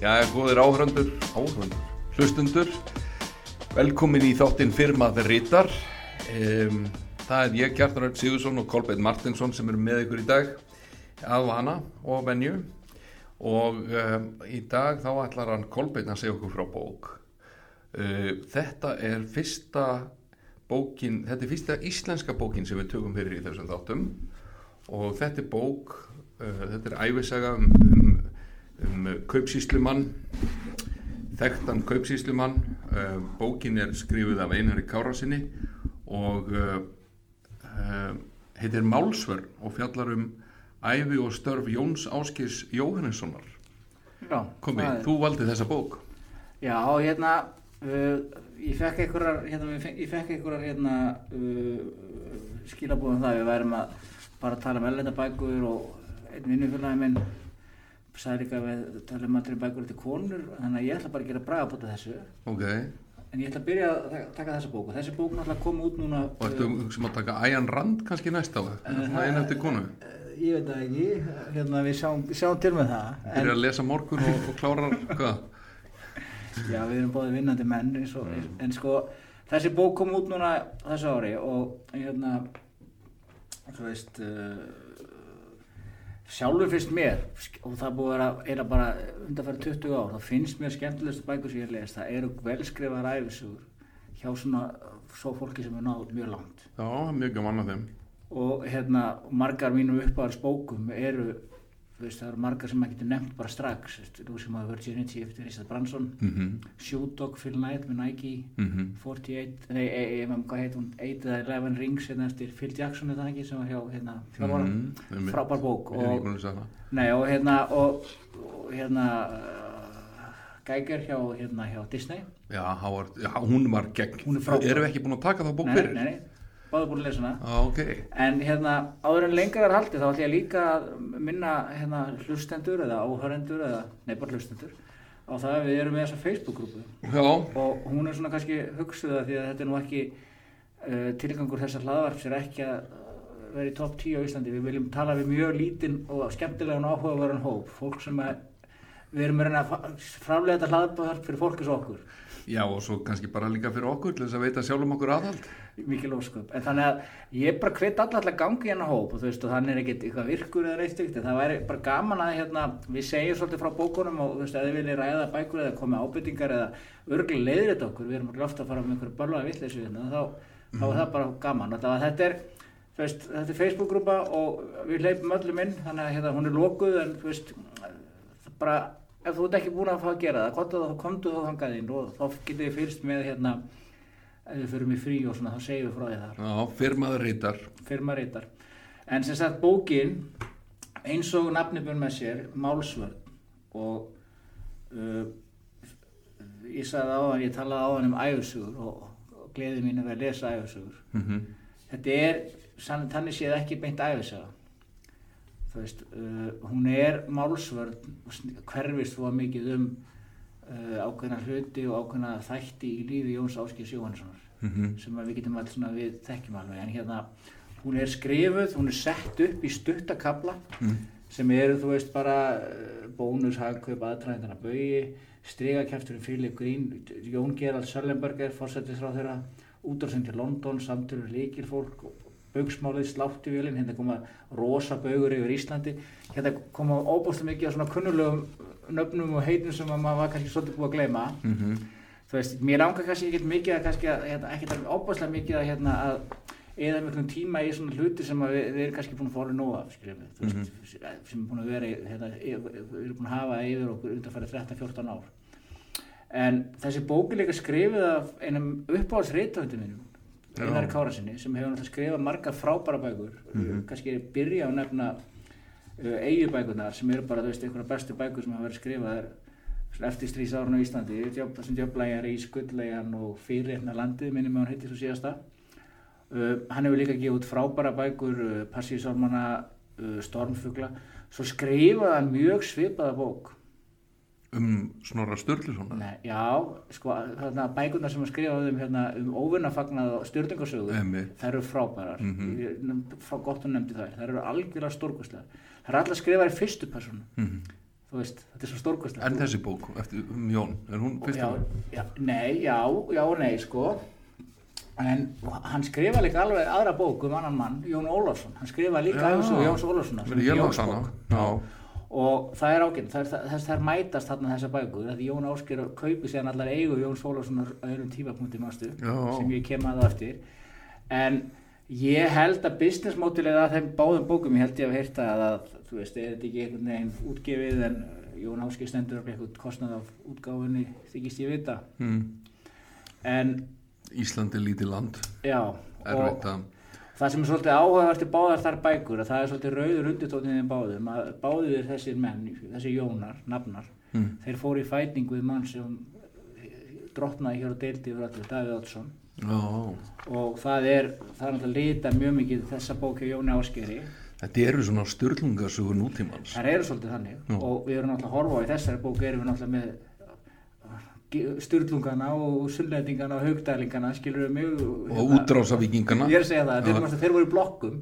Já, góðir áhöröndur, áhöröndur, hlustundur, velkomin í þáttinn firmað rítar. Um, það er ég, Gjartar Örn Sigursson og Kolbjörn Martinsson sem eru með ykkur í dag að vana og venju og um, í dag þá ætlar hann Kolbjörn að segja okkur frá bók. Uh, þetta er fyrsta bókin, þetta er fyrsta íslenska bókin sem við tökum fyrir í þessum þáttum og þetta er bók, uh, þetta er æfisaga um, um, um kaupsíslumann, þekktan kaupsíslumann, uh, bókin er skrifuð af Einari Kárasinni og uh, heitir Málsvörn og fjallar um æfi og störf Jóns Áskis Jóhannessonar. Já, Komi, er- þú valdi þessa bók. Já, hérna, uh, ég fekk einhverjar, hérna, ég fekk, einhverjar, hérna, uh, skilabúðum það, við værum að bara tala um ellenda bækur og einn vinnufélagi minn sagði líka að við tala um allir bækur til konur, þannig að ég ætla bara að gera bragabóta þessu, Ok, en ég ætla að byrja að ta- taka þessa bók og þessi bók náttúrulega kom út núna, og ertu sem að taka Æjan Rand kannski næst á það? Svona einu eftir konu. uh, ég veit það ekki, hérna, við sjáum, sjáum til með það, Byrjar að lesa morgun og, og klárar hvað? Já, við erum báði vinnandi menn og, en sko, þessi bók kom út núna þessu ári og hérna þú veist uh, sjálfur finnst mér og það búið að vera bara undanfæri 20 ár, þá finnst mér skemmtilegstu bækur sem ég lesið, það eru velskrifaðar æfisugur hjá svona svo fólki sem er náð mjög langt Já, mjög gaman að þeim. og hérna margar mínum uppáðars bókum eru veist, það eru margar sem maður getur nefnt bara strax My Virginity eftir Richard Branson Mm Shoe Dog Phil Knight með Nike -hmm. 48, nei, e, e, e, hvað heit hún 8 eða 11 Rings hérna eftir Phil Jackson eða ekki sem var hjá hérna þjálfara Mhm, frábær bók Ég og, nei, og hérna og, og hérna uh, Geiger hjá, hérna, hjá Disney Já, Howard, já, hún var gegn. Er. Erum við ekki búin að taka það bók nei, fyrir? nei, nei, báður búin að lesa hana Já, ok. En hérna, áður en lengra er haldið, þá ætlum ég líka að minna hérna hlustendur eða áhörendur eða, nei bara hlustendur, á það að við erum með þessa Facebook-grúpu og hún er svona kannski hugsuð að því að þetta er nú ekki uh, tilgangur þessar hlaðvarps er ekki að uh, vera í topp 10 á Íslandi. Við viljum tala við mjög lítinn og skemmtilegan áhugaverðan hóp, fólk sem að við erum reyna að framleiða þetta hlaðvarp fyrir fólk eins og okkur. Já, og svo kannski bara líka fyrir okkur til þess að veita sjálfum okkur aðhald. mikil ósköp, en þannig að ég bara hvet alla alltaf gangi hérna hóp og þú veist og þannig er ekkert eitthvað virkur eða neitt stygt en það væri bara gaman að hérna við segjum svolítið frá bókunum og þú veist að þið viljið ræða bækur eða koma ábyrtingar eða örgulega leiðir þetta okkur, við erum alveg ofta að fara með einhverju börlaða vittleysu hérna þá, þá er það bara gaman. Og þetta er veist, þetta er Facebook-grúpa og við hleypum öllum inn þannig að hérna, hún er lokuð en þú veist bara, ef þú ert ekki búin að fá að gera það þá, komdu þá þangað inn og þá getur við fyrst með hérna ef við förum í frí og svona þá segjum við frá því þar. Já, firmaður rítar. firma reytar en sem sagt bókin eins og nafni björn með sér málsvörn. Og uh, ég sagði á hann ég talaði á hann um æfusugur og, og gleði mín er að lesa æfusugur Mm þetta er sann- þannig séð ekki beint æfisaga þú veist uh, hún er málsvörn og sn- hverfist þú mikið um uh, ákveðna hluti og ákveðna þætti í lífi Jóns Áskis Jóhannssonar -hmm. sem að við getum alls svona við þekkjum alveg en hérna hún er skrifuð, hún er sett upp í stuttakabla Mm. sem eru þú veist bara eh, bónus, hagkaup, aðtræðindana baugi strigakæfturinn Philip Green Jón Gerald Söllenberger fórsættisráð þeirra útrásin til London samtölu líkil fólk baugsmálið sláttivélinn, hérna koma rosa baugur yfir Íslandi. Hérna koma óbúslega mikið af svona kunnulegum nöfnum og heitum sem að maður var kannski svolítið búið að gleyma. Mm þú veist, mér langar kannski ekkert mikið að kannski að, hérna, ekkert að óbúslega mikið að hérna að eða miklum tíma í svona hluti sem við, við erum kannski búin að fóra nóg af skiljum við, þú veist, sem er búin að vera hérna, við erum búin að hafa yfir okkur undanfæri 13-14 ár. En þessi bók líka skrifið af einum Já. Einari Kárasinni sem hefur náttúrulega skrifað margar frábæra bækur Mhm. kannski byrja að nefna uh, eigubækurnar sem eru bara þú veist einhverja bestu bækur sem hafa verið skrifaðar svona eftir strísárun á Íslandi djöf, þessum djöflæjar í skuldlegan og fyrirreifna landið minnum með hann hitti svo síðasta. Uh, hann hefur líka gefið út frábæra bækur uh, Passísálmana uh, Stormfugla. Svo skrifaði hann mjög svipaða bók Um Snorra Sturluson. Já, sko, þarna bækurnar sem hann skrifaði um, hérna, um óvinnafagnað og stjórningarsögu Einmitt. þær eru frábærar. Ég nefnd- frá gott og nefndi þær, þær eru algjörlega stórkostlegar þær eru allar skrifaðar í fyrstu personu Mm þú veist, þetta er svo stórkostlegt En þessi bók eftir um Jón, er hún fyrst já, já, nei, já, já og nei sko en hann skrifa líka alveg aðra bók um annan mann, Jón Ólafsson hann skrifa líka Já. æfisögu Jóns er las hana, Jónsbók. já. Og það er ágætt, þess þær mætast þarna þessar bækur, því Jón Ásker kaupi síðan allar eigu Jóns Ólafssonar á öðrum tímapunkti mástu, Já. sem ég kem að á eftir en ég held að business modelið að þeim báðum bókum ég held ég að heyrta að, þú veist, er þetta ekki einhvern veginn útgefið en Jón Ásker stendur upp eitthvað kostnað af útgáfunni þykist ég vita mm. en Ísland er lítið land já, Erfitt og að það sem er svolítið áhugavert í báðar þar bækur að það er svolítið rauður undirtóknið í báðum að báðir þessir menn, þessir jónar, nafnar mm. þeir fóru í fæting við mann sem drottnaði hér á deildi yfir allir, Davíð Oddsson. Já, og það er, það er náttúrulega lita mjög mikið þessa bók hjá Jóni Áskeri þetta eru svona styrlungasögur nútímans. Þar eru svolítið þannig. Já. og við erum náttúrulega horfa á í þessari bók erum við náttúrulega með styrlungana og sullendingana og haugdælingana skilur við mig og útrásavíkingana Ég er að segja það, þeir, ja. þeir voru í blokkum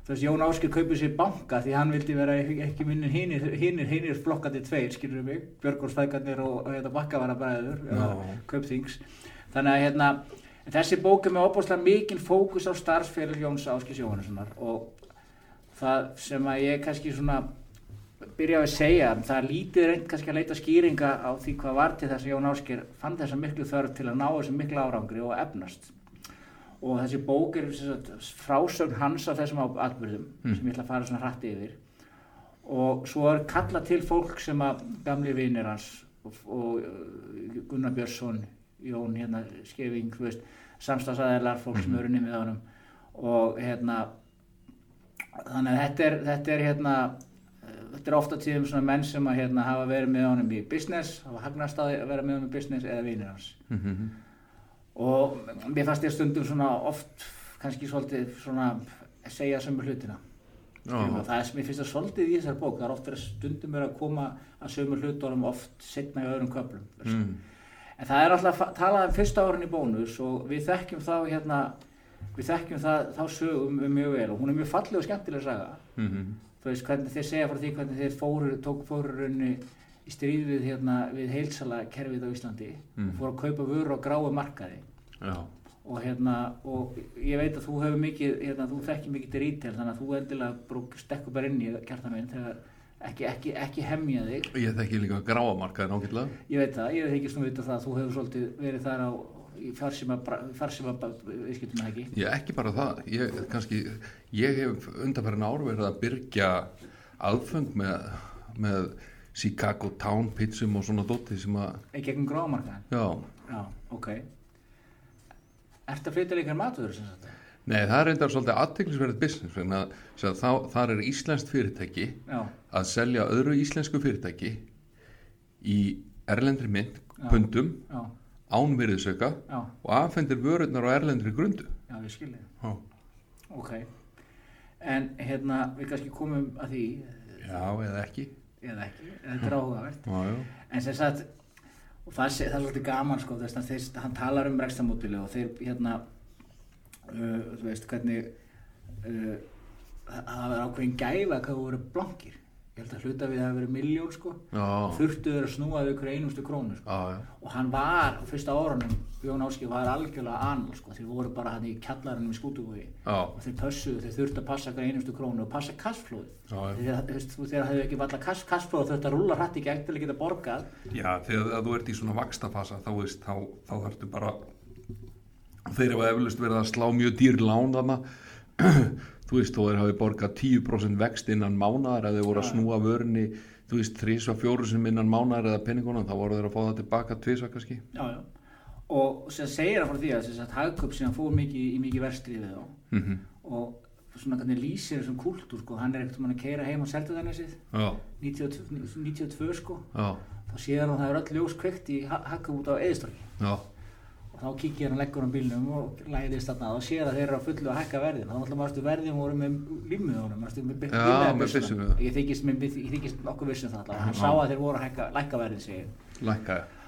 Þú veist, Jón Áskir kaupið sér banka því hann vildi vera ekki minni hinnir, hinnir, flokkandi tveir, skilur við mig Björgórsfæðgarnir og, og hérna, bakkavaranabræður Já. kaupþings þannig að hérna, þessi bók er með opáslega mikinn fókus á starfsfélag Jóns Áskis Jóhannessonar og það sem að ég kannski svona byrja á að segja, það er lítið reynd kannski að leita skýringa á því hvað var til þess að Jón Áskir fann þessa miklu þörf til að ná þessum miklu árangri og efnast. Og þessi bók er frásögn hans af þessum atburðum Mm. sem ég ætla að fara svona hratt yfir. Og svo er kalla til fólk sem að gamli vinir hans og, og uh, Gunnar Björnsson Jón hérna Skeving samstagsæðilar fólk sem eru nimmið á honum. Og hérna þannig að þetta er, þetta er hérna þetta er ofta tíðum svona menn sem að hérna hafa verið með honum í business hafa hagnast að vera með honum í business eða vinir hans Mhm. og mér fannst ég stundum svona oft kannski svolítið svona segja sömu hlutina Já, það er sem ég finnst að svolítið í þessar bók það er oft verið stundum verið að koma að sömu hlutunum oft setna í öðrum köflum mm. en það er alltaf að tala um fyrsta árin í bónus og við þekkjum þá hérna við þekkjum það, þá sögum um mjög vel og hún er mjög falleg og skemmtileg saga Mhm. Þú veist hvernig þeir segja frá því hvernig þeir fóru, tók fórurunni í stríð við, hérna, við heilsala kerfið á Íslandi Mm. og fóru að kaupa vöru á gráu markaði. Já, og hérna og ég veit að þú hefur mikið hérna, þú þekkir mikið til rítel þannig að þú endilega stekku bara inn í kjarta minn þegar ekki, ekki, ekki hemja þig. Ég þekki líka gráamarkaðin ágætlega. Ég veit það, ég þykist nú vita það að þú hefur svolítið verið þar á í farsíma, ekki? Ég ekki bara það, ég, kannski, ég hef undanferðin ár verið að byrja aðfeng með, með Chicago Town pizzum og svona dóti sem að, ekki gegnum grámarkaðin já, já, ok. Ertu að flytja líka matur sem sagt? nei það er reyndar svolítið aðteglisverðið business, að, að þá, þar er íslenskt fyrirtæki Já, að selja öðru íslensku fyrirtæki í erlendri mynd, Já. pundum, já, ánvirðisauka já, og afhendir vörurnar á erlendri grundu. já, við skiljum Ok En hérna, við kannski komum að því já eða ekki. eða ekki, er Já, já. en sem sagt það, sé, það er svolítið gaman sko þess að þeir, hann talar um rekstamódili og þeir hérna uh, þú veist hvernig uh, það var ákveðin gæfa hvað þú voru blankir ég held að hluta við að það hafi verið miljón sko. Já, þurftu þeir að snúa við ykkur einustu krónu sko. já, já. og hann var, á fyrsta árunum Jón Áskil var algjörlega anal sko. Þeir voru bara hann í kjallarinn við skútubúi Já, og þeir pössuðu, þeir þurftu að passa hver einustu krónu og passa já. þegar það hefði ekki valla kass, kassflóð þurftu að rúlla hrætt í gegn til að geta borgað. Já, þegar að þú ert í svona vakstafasa þá þá, þá þarftu bara þeir hafa eflust verið að slá mjög dýr lán þarna þú veist, þó þeir hafi borgað 10% vext innan mánaðar eða þeir voru að snúa vörni þú veist, þrísva fjóru sem innan mánaðar eða penningunum, þá voru þeir að fá það tilbaka tvisva kannski. Já, já. og sem segir hann frá því að sem sagt, hagköp sem fór mikið, í mikið verstrið við þá. Mm og svona hvernig lýsir þessum kúltúr sko, hann er ekkert mann að keira heim sitt Já, 92, 92 sko. Já, þá sér hann að það er öll ljós kveikt í ha- hagköp út á eðistorki já, þá kíkir hann leggur hann bílnum og læðist þarna og sér að þeir eru að fullu að hækka verðin þá náttúrulega mástu verðin voru með límið honum mástu með bílnum ég þykist, nokkuð vissum það hann sá að þeir voru að hækka, lækka verðin segir. Lækkaði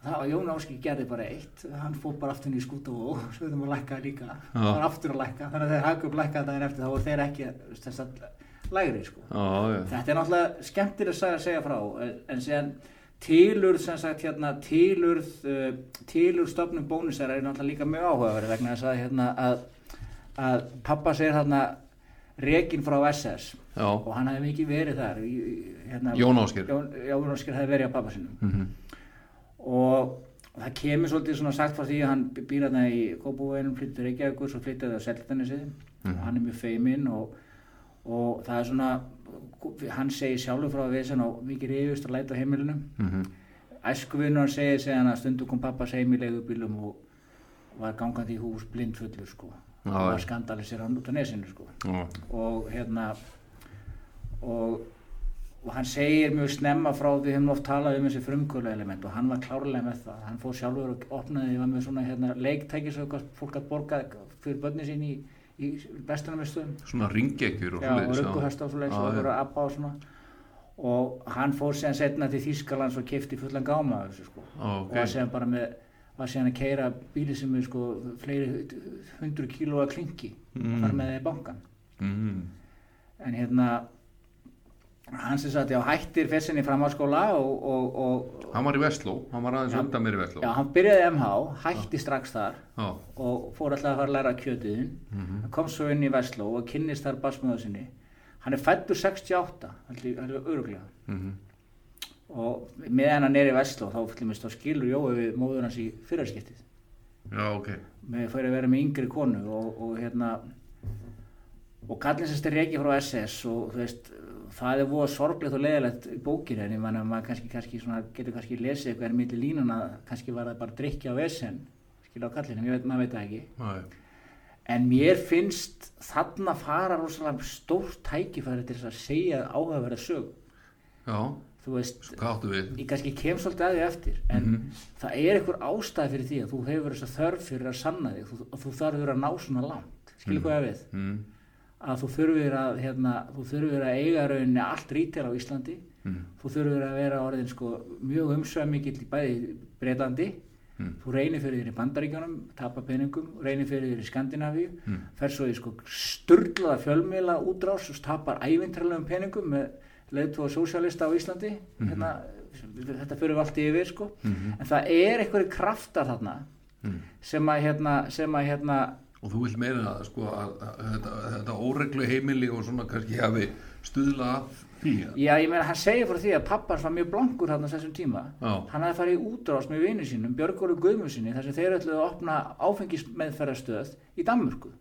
Það var Jón Áski gerði bara eitt, hann fór bara aftur í skúta og þeim að lækka líka, það var aftur að lækka, þannig að þeir hagðu upp lækka daginn eftir þá voru þeir ekki þess að lægri sko. Þetta er náttúrulega skemmtileg að segja frá en, en síðan tilurð sem sagt hérna tilurð uh, tilurð stofnum bónusar er náttúrulega líka mjög áhugaverð vegna þess að hérna að, að pappa segir hérna rekin frá SS Já, og hann hefði mikið verið þar hérna, Jón Ásgeir. Jón, Ásker hefði verið á pappa sinum mhm, og það kemur svolítið svona sagt frá því að hann býr hérna í Kópavóinum, flyttur Reykjavíkur, svo flyttur það á Seltanesi Mhm. og hann er mjög feiminn og, og það er svona, hann segir sjálfur frá að við sem á mikið reyðust að læta heimilinu. mhm, Æskuvinnur hann segir segja hann að stundum kom pappas heim í leigubílum og var gangandi í hús blindfullur sko. Og var já. skandalisir hann út á nesinu sko já, og hérna og, og hann segir mjög snemma frá því hefum oft talað um þessi frumkvöla element og hann var klárlega með það hann fór sjálfur og opnaði var með svona hérna, leiktæki svo eitthvað fólk að borga fyrir börni sín í, í bestunarmiðstöðum svona ringekjur og já, og og og voru að abba og svona. Og hann fór síðan setna til Þýskalands og kefti fullan gáma þessu sko. Já, og var ok, síðan bara með var síðan að keira bíli sem er sko fleiri hundru kílóa klingi og Mm. fara með það í bankan mhm, en hérna hann sem sagt, já, hættir fessinni framhalskóla og, og, og Hann var í Vestló, hann var aðeins undan mér í Vestló. Já, hann byrjaði í MH, hætti strax þar Já, og fór alltaf að fara að læra kjötiðin mhm, hann kom svo inn í Vestló og kynnist þar basmöðu sinni. Hann er fættur 68 allir öruglega mhm, og meðan hann er í Vestló þá, til dæmis, þá skilur Jói við móður hans í fyrirskiptið já, ok. Með fyrir að vera með yngri konu og, og hérna og kallin sem styrir ekki frá SS og þú veist, það er voða sorglegt og leðilegt í bókinu en ég manna maður kannski, kannski svona, getur kannski lesið eitthvað er milli línuna, kannski var það bara drikja á vesen, skilja á kallinu, ég veit, maður veit það ekki. Já, en mér finnst þarna fara rosalega stórt tækifæri til þess að segja áhugaverða sög já, þú veist, ég kannski kem svolítið að því eftir en Mhm. það er einhver ástæð fyrir því að þú hefur þess að þörf fyrir að sanna þig þú, og þú þarfur að ná svona langt. Skilur hvað ég við? Mm, að þú þurfir að, hérna, þú þurfir að eiga rauninni allt rítil á Íslandi. Mm, þú þurfir að vera orðin sko, mjög umsvæmikill í bæði Breitlandi mm, þú reynir fyrir þér í Bandaríkjónum tapa peningum, reynir fyrir þér í Skandinavíu. Mm, fer svo í sko sturglaða fjölmiðla útrás og tapar ævintralegum peningum með leiðtú og sósjalista á Íslandi. Hérna, þetta fyrir við allt yfir sko. Mhm, en það er einhverju kraftar þarna mm. sem að hérna, sem að hérna Og þú vilt meira að, sko, að, að, þetta, þetta óreglu heimili og svona kannski hafi stuðla að því að já ég meina hann segir fyrir því að pappars var mjög blankur þarna á þessum tíma. Já, hann hafði farið í útrás með vinu sínum Björgólu Guðmusinni þar sem þeir ætluðu að opna áfengismeðferðastöð í Danmörku.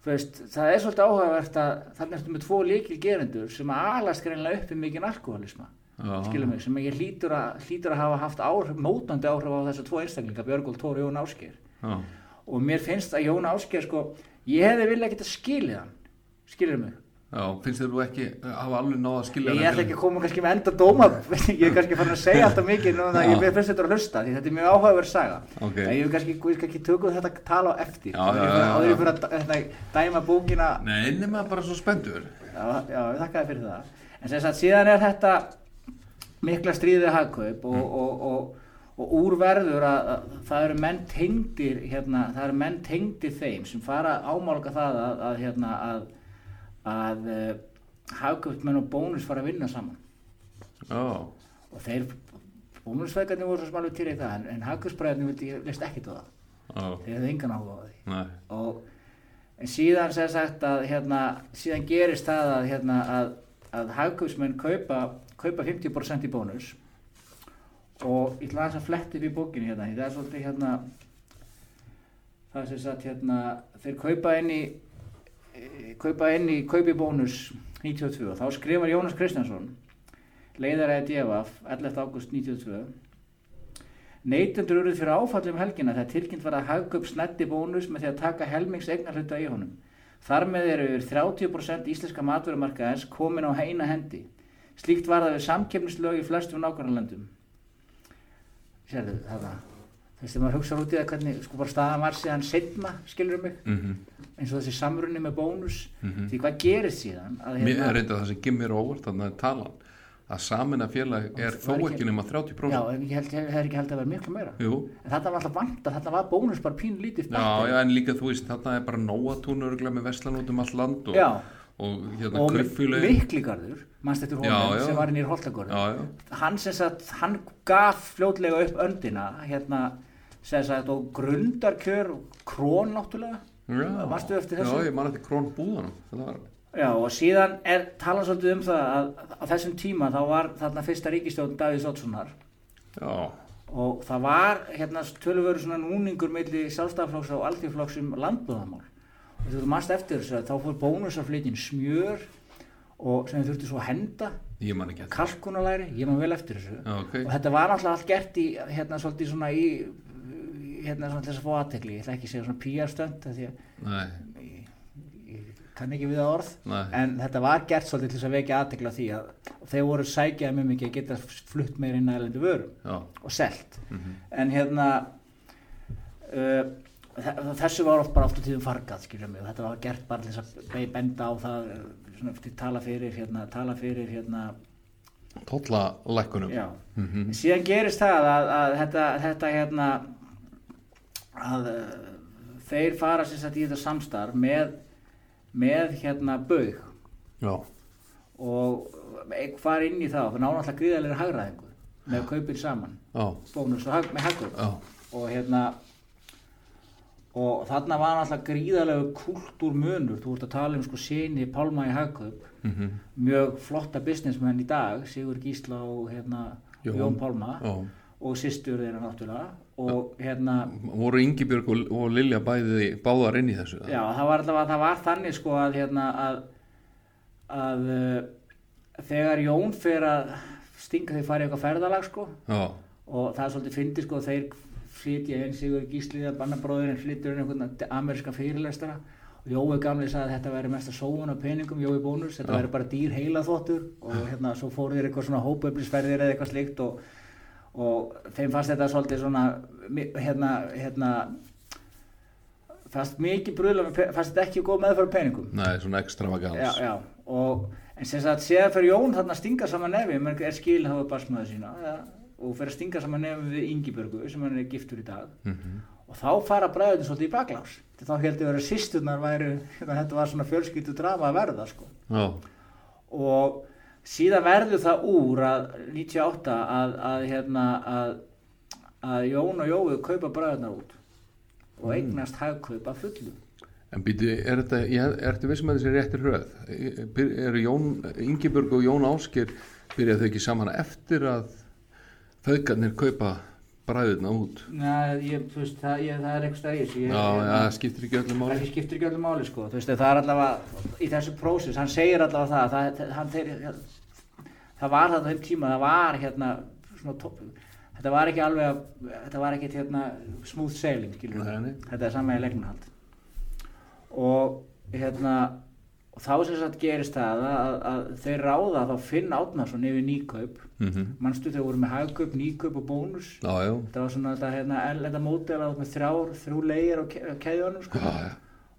Veist, það er svolítið áhugavert að þannig ertu með tvo líkil gerendur sem að alast greinlega upp í mikinn alkoholisma mig, sem ekki hlýtur að, hlýtur að hafa haft áhrif, mótandi áhrif á þessa tvo einstaklinga, Björgól Tóri og mér finnst að Jón Ásgeir sko, ég hefði vilja geta skilið hann. Skilur mig, já, finnst þér þú ekki að hafa alveg náða að skilja ég ætla ekki að koma kannski með enda dóma, ég er kannski farin að segja alltaf mikið Já. ég finnst þetta að hlusta því þetta er mjög áhugaverð saga. Ok. en ég vil kannski, kannski tökum þetta að tala á eftir. Áður fyrir- að hérna, dæma bókina Nei, nema bara svo spendur Já, já, við þakkaði fyrir það. En sem sagt, síðan er þetta mikla stríðið hagkaup og, og, og, og úrverður að, að það eru menn tengdir, hérna, það eru menn tengdir þeim sem fara ámálka það að, að, hérna, að, að uh, hagkaupmenn og bónus fara að vinna saman. Já, Og þeir, bónusfækarnir voru svo sem alveg til í það, en, en vildi leist ekkit á það. já, Þeir hefði engan áhuga á því. Nei. Og en síðan sem sagt að hérna, síðan gerist það að, hérna, að, að hagkaupsmenn kaupa, kaupa 50% í bónus og ég ætla aðeins að fletta upp í bókinni hérna, það er svolítið hérna það sem sagt hérna þeir kaupa inn í kaupa inn í kaupi bónus 92 og þá skrifar Jónas Kristjánsson leiðaræði DFF 11. águst 92 Neytendur eruð fyrir áfallum helgina þegar tilkynnt var að hagkaup snetti bónus með því að taka helmings eignarhluta í honum. Þar með eru yfir 30% íslenska matverumarkaðins komin á heina hendi. Slíkt var það við samkefnislög í flestum nákvæmlandum. Sérðu það? Þú veist, þegar maður hugsa út í það hvernig sko bara staðan var síðan setna, skilur mig, mm eins og þessi samrunni með bónus. Mhm. Því hvað gerist síðan? Að, hérna- Mér er reynda það sem gimmir óvart að talan að samina félag er Það þó er ekki- nema 30% Já, hef, hef ekki held að vera miklu meira. Jú, En þetta var alltaf vanta, þetta var bónus bara pín lítið já, já, en líka þú veist þarna er bara nóatún örgulega með veslan út um allt land og, Já. Og hérna og Mikligarður mannst eftir Já, honum já. sem var inn í Holtagörðu já, já, hann hann gaf fljótlega upp öndina hérna, sagt, og grundarkjör krón náttúrulega. Varstu eftir þessu? já, ég man eftir krón búðanum Já, og síðan er talað svolítið um það að á þessum tíma þá var þarna fyrsta ríkistjórn Davíðs Oddssonar. Já, og það var hérna töluvöru svona núningur milli sjálfstæðarflokks og alþjóðflokks um landbúðamál þú mannst eftir þessu að þá fór bónusaflitin smjör og sem þurfti svo að henda. Kalkunalæri, ég man vel eftir þessu. Já, ok, og þetta var náttúrulega allt gert í hérna svolítið svona í hérna svona þess að fá aðtekli, ég ætla ekki að segja svona PR-stönd því að ég, ég kann ekki við það orð. Nei. En þetta var gert svolítið til þess að vekja aðtekla því að þeir voru sækjað mjög mikið að geta flutt meir inn aðlendu vörum já, og selt. Mhm, en hérna uh, þessu var oft bara oft á tíðum fargað mig og þetta var gert bara til þess að be- benda á það svona, tala fyrir hérna, tala fyrir hérna tolla lækkunum já. Mhm, síðan gerist það að, að þetta, þetta hérna að uh, þeir fara sagt í þetta samstarf með með hérna baug. Já, og hvað er inn í það það náðu alltaf gríðalega hagræðingu með kaupin saman. Bónus og hag, með já, og hérna og þarna var alltaf gríðalega kultúrmunur, þú ert að tala um sko síni Pálma í hagkaup. Mhm, mjög flotta businessmenn í dag Sigur Gísla og hérna Jón. Jón, Pálma. Já. Og sýstur þeirra náttúrulega. Og hérna voru Ingibjörg og, og Lilja bæði báðar inn í þessu já það var alltaf það var þannig sko að hérna að að uh, þegar Jón fer að stinga þeir farið eitthvað ferðalag sko. Já, og það er svolítið fyndið sko þeir flytja einn Sigur Gísli að bannabróðurinn flyttur inn einhvern ameríska fyrirlestara og Jói gamli sagði að þetta væri mesta sóun af peningum Jói bónus, þetta væri bara dýr heila þvottur og hérna svo fóru þeir eitthvað svona hópauplisferðir eða eitthvað slikt og, og þeim fannst þetta svolítið svona hérna, hérna fannst mikið bröðla fannst þetta ekki góð meðfæra peningum. Nei, svona extravagans já, já, og en sem sagt séðan fyrir Jón þarna að stinga saman nefi menn er skil hafa basmaður sína. Ja, og fyrir að stinga saman nefi við Ingibjörgu sem hann er giftur í dag. Mhm, og þá fara bræðin svolítið í baklás. Þá heldur verið að sýsturnar væri þetta var svona fjölskyldu drama að verða sko. og síðan verður það úr að 98 að, að, hérna, að, að Jón og Jói kaupa bræðinar út og eignast hagkaup að fullu. En býtu, er þetta, ég, ertu vissum að þessi réttir hröð? Eru Jón, Ingibjörg og Jón Ásker, byrjað þau ekki saman eftir að föðgarnir kaupa bræðuna út? Næ, ég, veist, það, ég, það er eitthvað stæðis Já, já, það skiptir ekki öllum það máli. skiptir ekki öllu máli sko. Veist, það er allavega í þessu prósess, hann segir allavega það það, það, hann, þeir, það var þetta þeim tíma, það var hérna þetta var ekki alveg að- þetta var ekki hérna smooth sailing skilur þetta er í leiknahald og hérna og þá sem sagt gerist það að, að þeir ráða þá Finn Átnarsson yfir nýkaup Mm manstu þeir voru með hagkaup, nýkaup og bónus? Já, já, þetta var svona þetta hérna erlenda mótel að með þrjár, þrjú leigir á ke- keðjunum sko.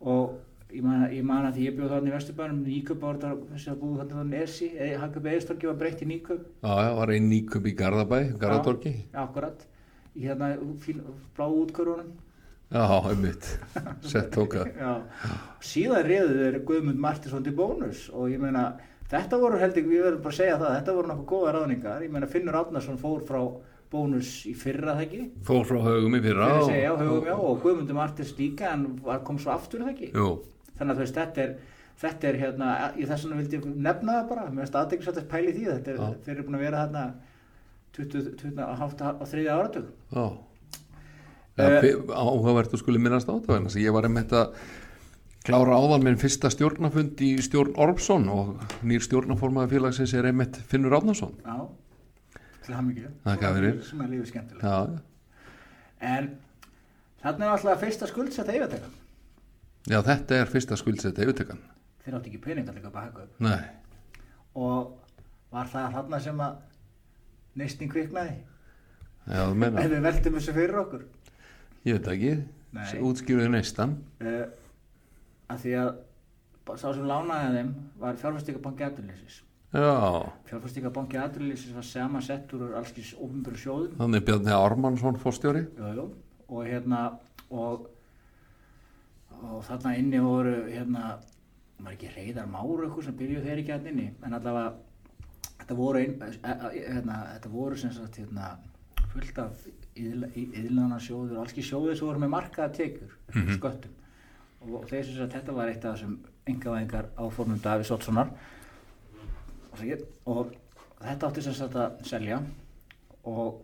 og ég man, ég man að því ég bjóð þarna í Vesturbænum nýköp þetta þess að búið þarna þarna Esi Hagköp Eðistorki var breytt í nýköp já, já, var einn nýköp í Garðabæ, Garðatorki. akkurat. Í hérna fín, bláu útkörunum Já, einmitt, sett tóka. Síðan reyðu þeir Guðmund Martinsson til bónus og ég meina þetta voru heldur, ég verður bara að segja það þetta voru nokkuð góða ráðningar, ég meina Finnur Átnarsson fór frá bónus í fyrra það ekki Fór frá haugum í fyrra. Fyrir og- segja, höfum, já, og Guðmundur Martins líka var, kom svo aftur það ekki Jú, þannig að þú veist, þetta er þetta er hérna, í þess vegna vildi ég nefna það bara, mér finnst aðeins að pæli því þetta er, Já. þeir eru búin að vera þarna 20, 20 á hátt á þriðja áratug já. Eh, Uh, áhugavert og skuli minnast á þetta vegna þess að ég var einmitt að klára áðan minn fyrsta stjórnafund í stjórn Ormsson og nýr stjórnaformaði félagsins er einmitt Finnur Átnarsson. já, til hann mikið Þakka fyrir. sem er lífið skemmtilega Já, en þarna er alltaf fyrsta skuldsetta yfirteka já, þetta er fyrsta skuldsetta yfirtekan. þeir áttu ekki pening að líka upp Nei, og var það þarna sem að neistin kviknaði já, þú meina, ef við veltum þessu fyrir okkur ég veit ekki, Nei. útskýruðu neistan. uh, að því að sá sem lánaði þeim var fjárfæstingabanki aðurlýsis Já, fjárfæstingabanki aðurlýsis var sama settur úr allskins ofnbjörn sjóðum. Þannig Bjarni Ármannsson fórstjóri. og hérna og, og þarna inni voru hérna maður ekki reyðar máru eitthvað sem byrjuð þeir ekki að inni en allavega þetta voru, ein, e, e, hérna, þetta voru sem sagt hérna, fullt af yðlana sjóður og allski sjóður sem voru með markaða tekjur mm -hmm. sköttum og, þeir sem sagt þetta var eitt af þessum engavæðingar áformum Davís Ottssonar og, þetta átti sem sagt að selja og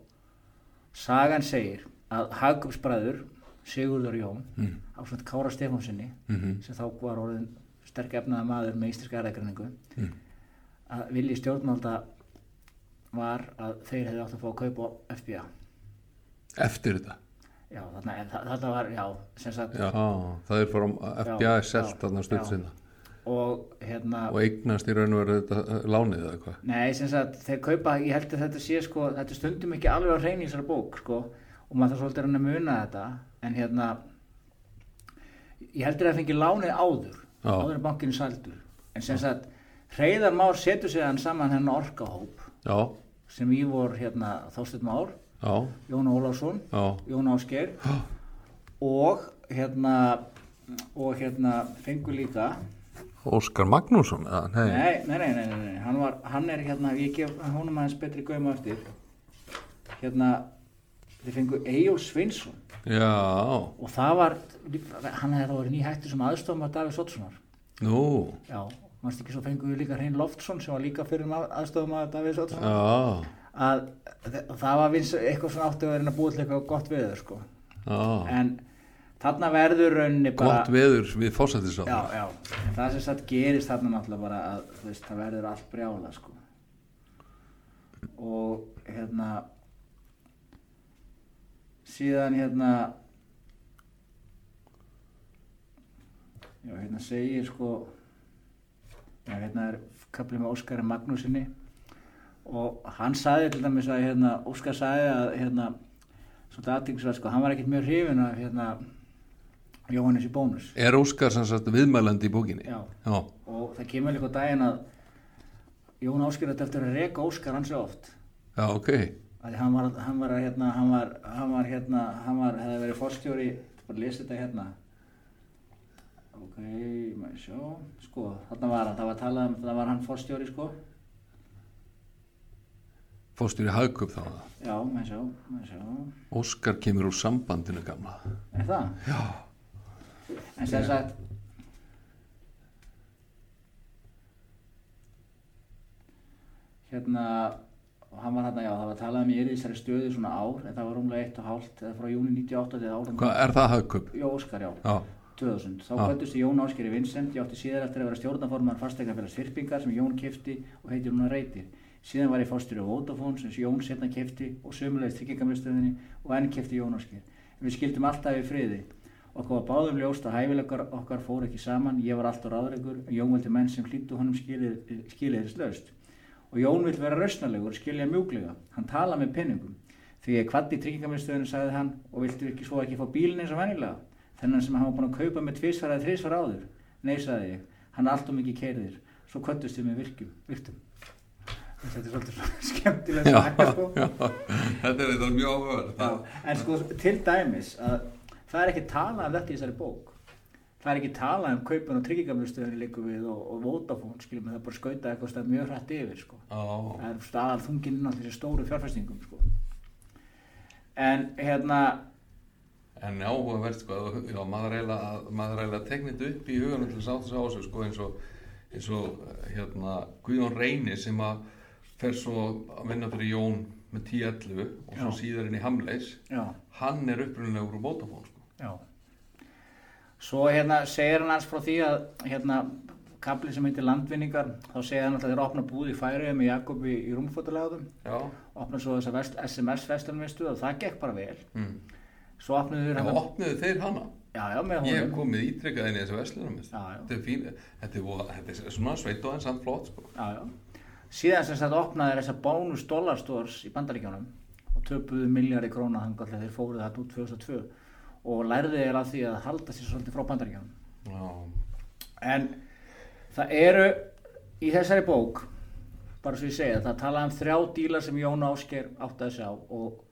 sagan segir að Hagupsbræður Sigurður Jón mm. á svona Kára Stefánsinni mm -hmm. sem þá var orðin sterk efnaða maður með íslenska erðagreiningu mm. að vilji stjórnmálta var að þeir hefði átt að fá að kaupa FBA Eftir þetta? Já, þarna, þetta var, já, sem sagt Já, það er FBA er selt þarna stutt sinna og hérna og eignast í raun og veru þetta uh, lánið eða hvað? Nei, sem sagt, þeir kaupa, ég held að þetta sé sko, þetta stundum ekki alveg á þessari bók sko og maður þarf svolítið að muna þetta en hérna ég heldur að það fengi lánið áður Já. áður en bankinu saldur en sem sagt, Hreyðar Már setur sig hann saman hennar orkahóp Já. sem ég vor hérna Már Já. Jón Ólásson Jón Ásker og hérna og hérna fengur líka Óskar Magnússon? Nei. Nei, nei, nei, nei, nei. Hann, var, hann er hérna, ég gef honum aðeins betri gauðum eftir. Hérna þeir fengu Egil Svinsson Já. og það var hann hefði þá verið nýhættur sem aðstofum að Davíð Sottsonar Nú. Já, mannst ekki svo fenguðu líka Hrein Loftsson sem var líka fyrir aðstofum að Davíð Sottsonar að það var vins eitthvað svona áttu að vera að búið til eitthvað gott veður sko. Já. en þarna verður raunni bara gott veður við fósættisáður Já, já, en það sem satt gerist þarna náttúrulega bara að veist, það verður allt brjála sko. Og hérna síðan hérna já hérna segir sko já hérna er kaplið með Óskari Magnúsinni og hann saði til dæmis að hérna Óskar saði að hérna svona aðtíksvæð sko hann var ekkert mjög hrifin af hérna Jóhannes í bónus. Er Óskar sem sagt viðmælandi í bókinni? Já. já. Og það kemur líka daginn að Jón Óskar þetta eftir að reyka Óskar hans oft. Já ok. Hann var, hann var hérna hann var, hann var hérna hann var, hefði verið fórstjóri bara lesa þetta hérna. Ok, maður sjá. Sko, þarna var hann, það var að tala um það var hann fórstjóri sko fórstjóri Hagkup þá? Já, maður sjá, maður sjá. Óskar kemur úr sambandinu gamla. Er það? já. En sem sagt hérna og hann var hérna, já, það var að tala um í þessari stöðu svona ár, en það var rúmlega eitt og hálft eða frá júni 98 eða árum Hvað er það hagköp? Jó, Óskar, já, já. 2000 þá kvöldust í Jón Áskeri Vincent ég átti síðar eftir að vera stjórnaformar fastegnafélags fyrpingar sem Jón kifti og heitir hún að reytir síðan var ég fórstur á Vodafone sem Jón setna kifti og sömulegist tryggingamöðstöðinni og enn kifti Jón Ásker við skildum alltaf í friði. Okkur var báðum ljóst að hæfilegar okkar fór ekki saman. Ég var alltaf ráðreikur Jón veldi menn sem hlýttu honum skiliðislaust og Jón vil vera rausnalegur og skilja mjúglega hann tala með pinningum því að kvatti tryggingamiðstöðinu sagði hann og viltu ekki svo ekki fá bílinn eins og vennilega þennan sem hann var búin að kaupa með tvísvar eða þrísvar áður. Nei sagði ég, hann alltaf mikið keirðir svo kvöttust við með virkum, virtum þetta er svolítið skemmtilegt já, sko. já, þetta er eitthvað mjög áhugaverð en sko til dæmis að það er ekki talað um þetta í þessari bók það er ekki talað um kaupin og tryggingamlustöðunni líku við og, og Vodafone skiljum það er bara skauta eitthvað stað mjög hrætt yfir sko. oh. það er staðal þunginn inn á þessi stóru fjárfæstingum sko. en hérna en áhugavert sko já, maður eiginlega teknit upp í hugunum til að þessu ásug sko eins og, eins og hérna Guðjón Reyni sem að fer svo að vinna fyrir Jón með 10-11 og svo já. síðar inn í Hamleis já. hann er upprunnilega úr Vodafone sko já Svo hérna segir hann alls frá því að hérna kapli sem heitir landvinningar þá segir hann alltaf þeir opna búð í færiði með Jakobi í, í rúmfotalegðum opna svo þessa SMS-vestunvistu og það gekk bara vel mm. svo opnuðu þeir hana opnuðu þeir hana? Já, já, Ég hef komið ítrykkað inn í þessu vestlunum þetta er fín, þetta er, þetta er svona sveit og enn samt flott sko. Já Síðan sem þetta opnaði þessa bónus dollarstores í bandaríkjónum og töpuðu miljardi króna þannig að þeir fóruð þetta út 2002 og lærði þér að því að halda sér svolítið frá bandaríkjanum en það eru í þessari bók bara svo ég segja það talaði um þrjá dílar sem Jón Ásker átti að sjá og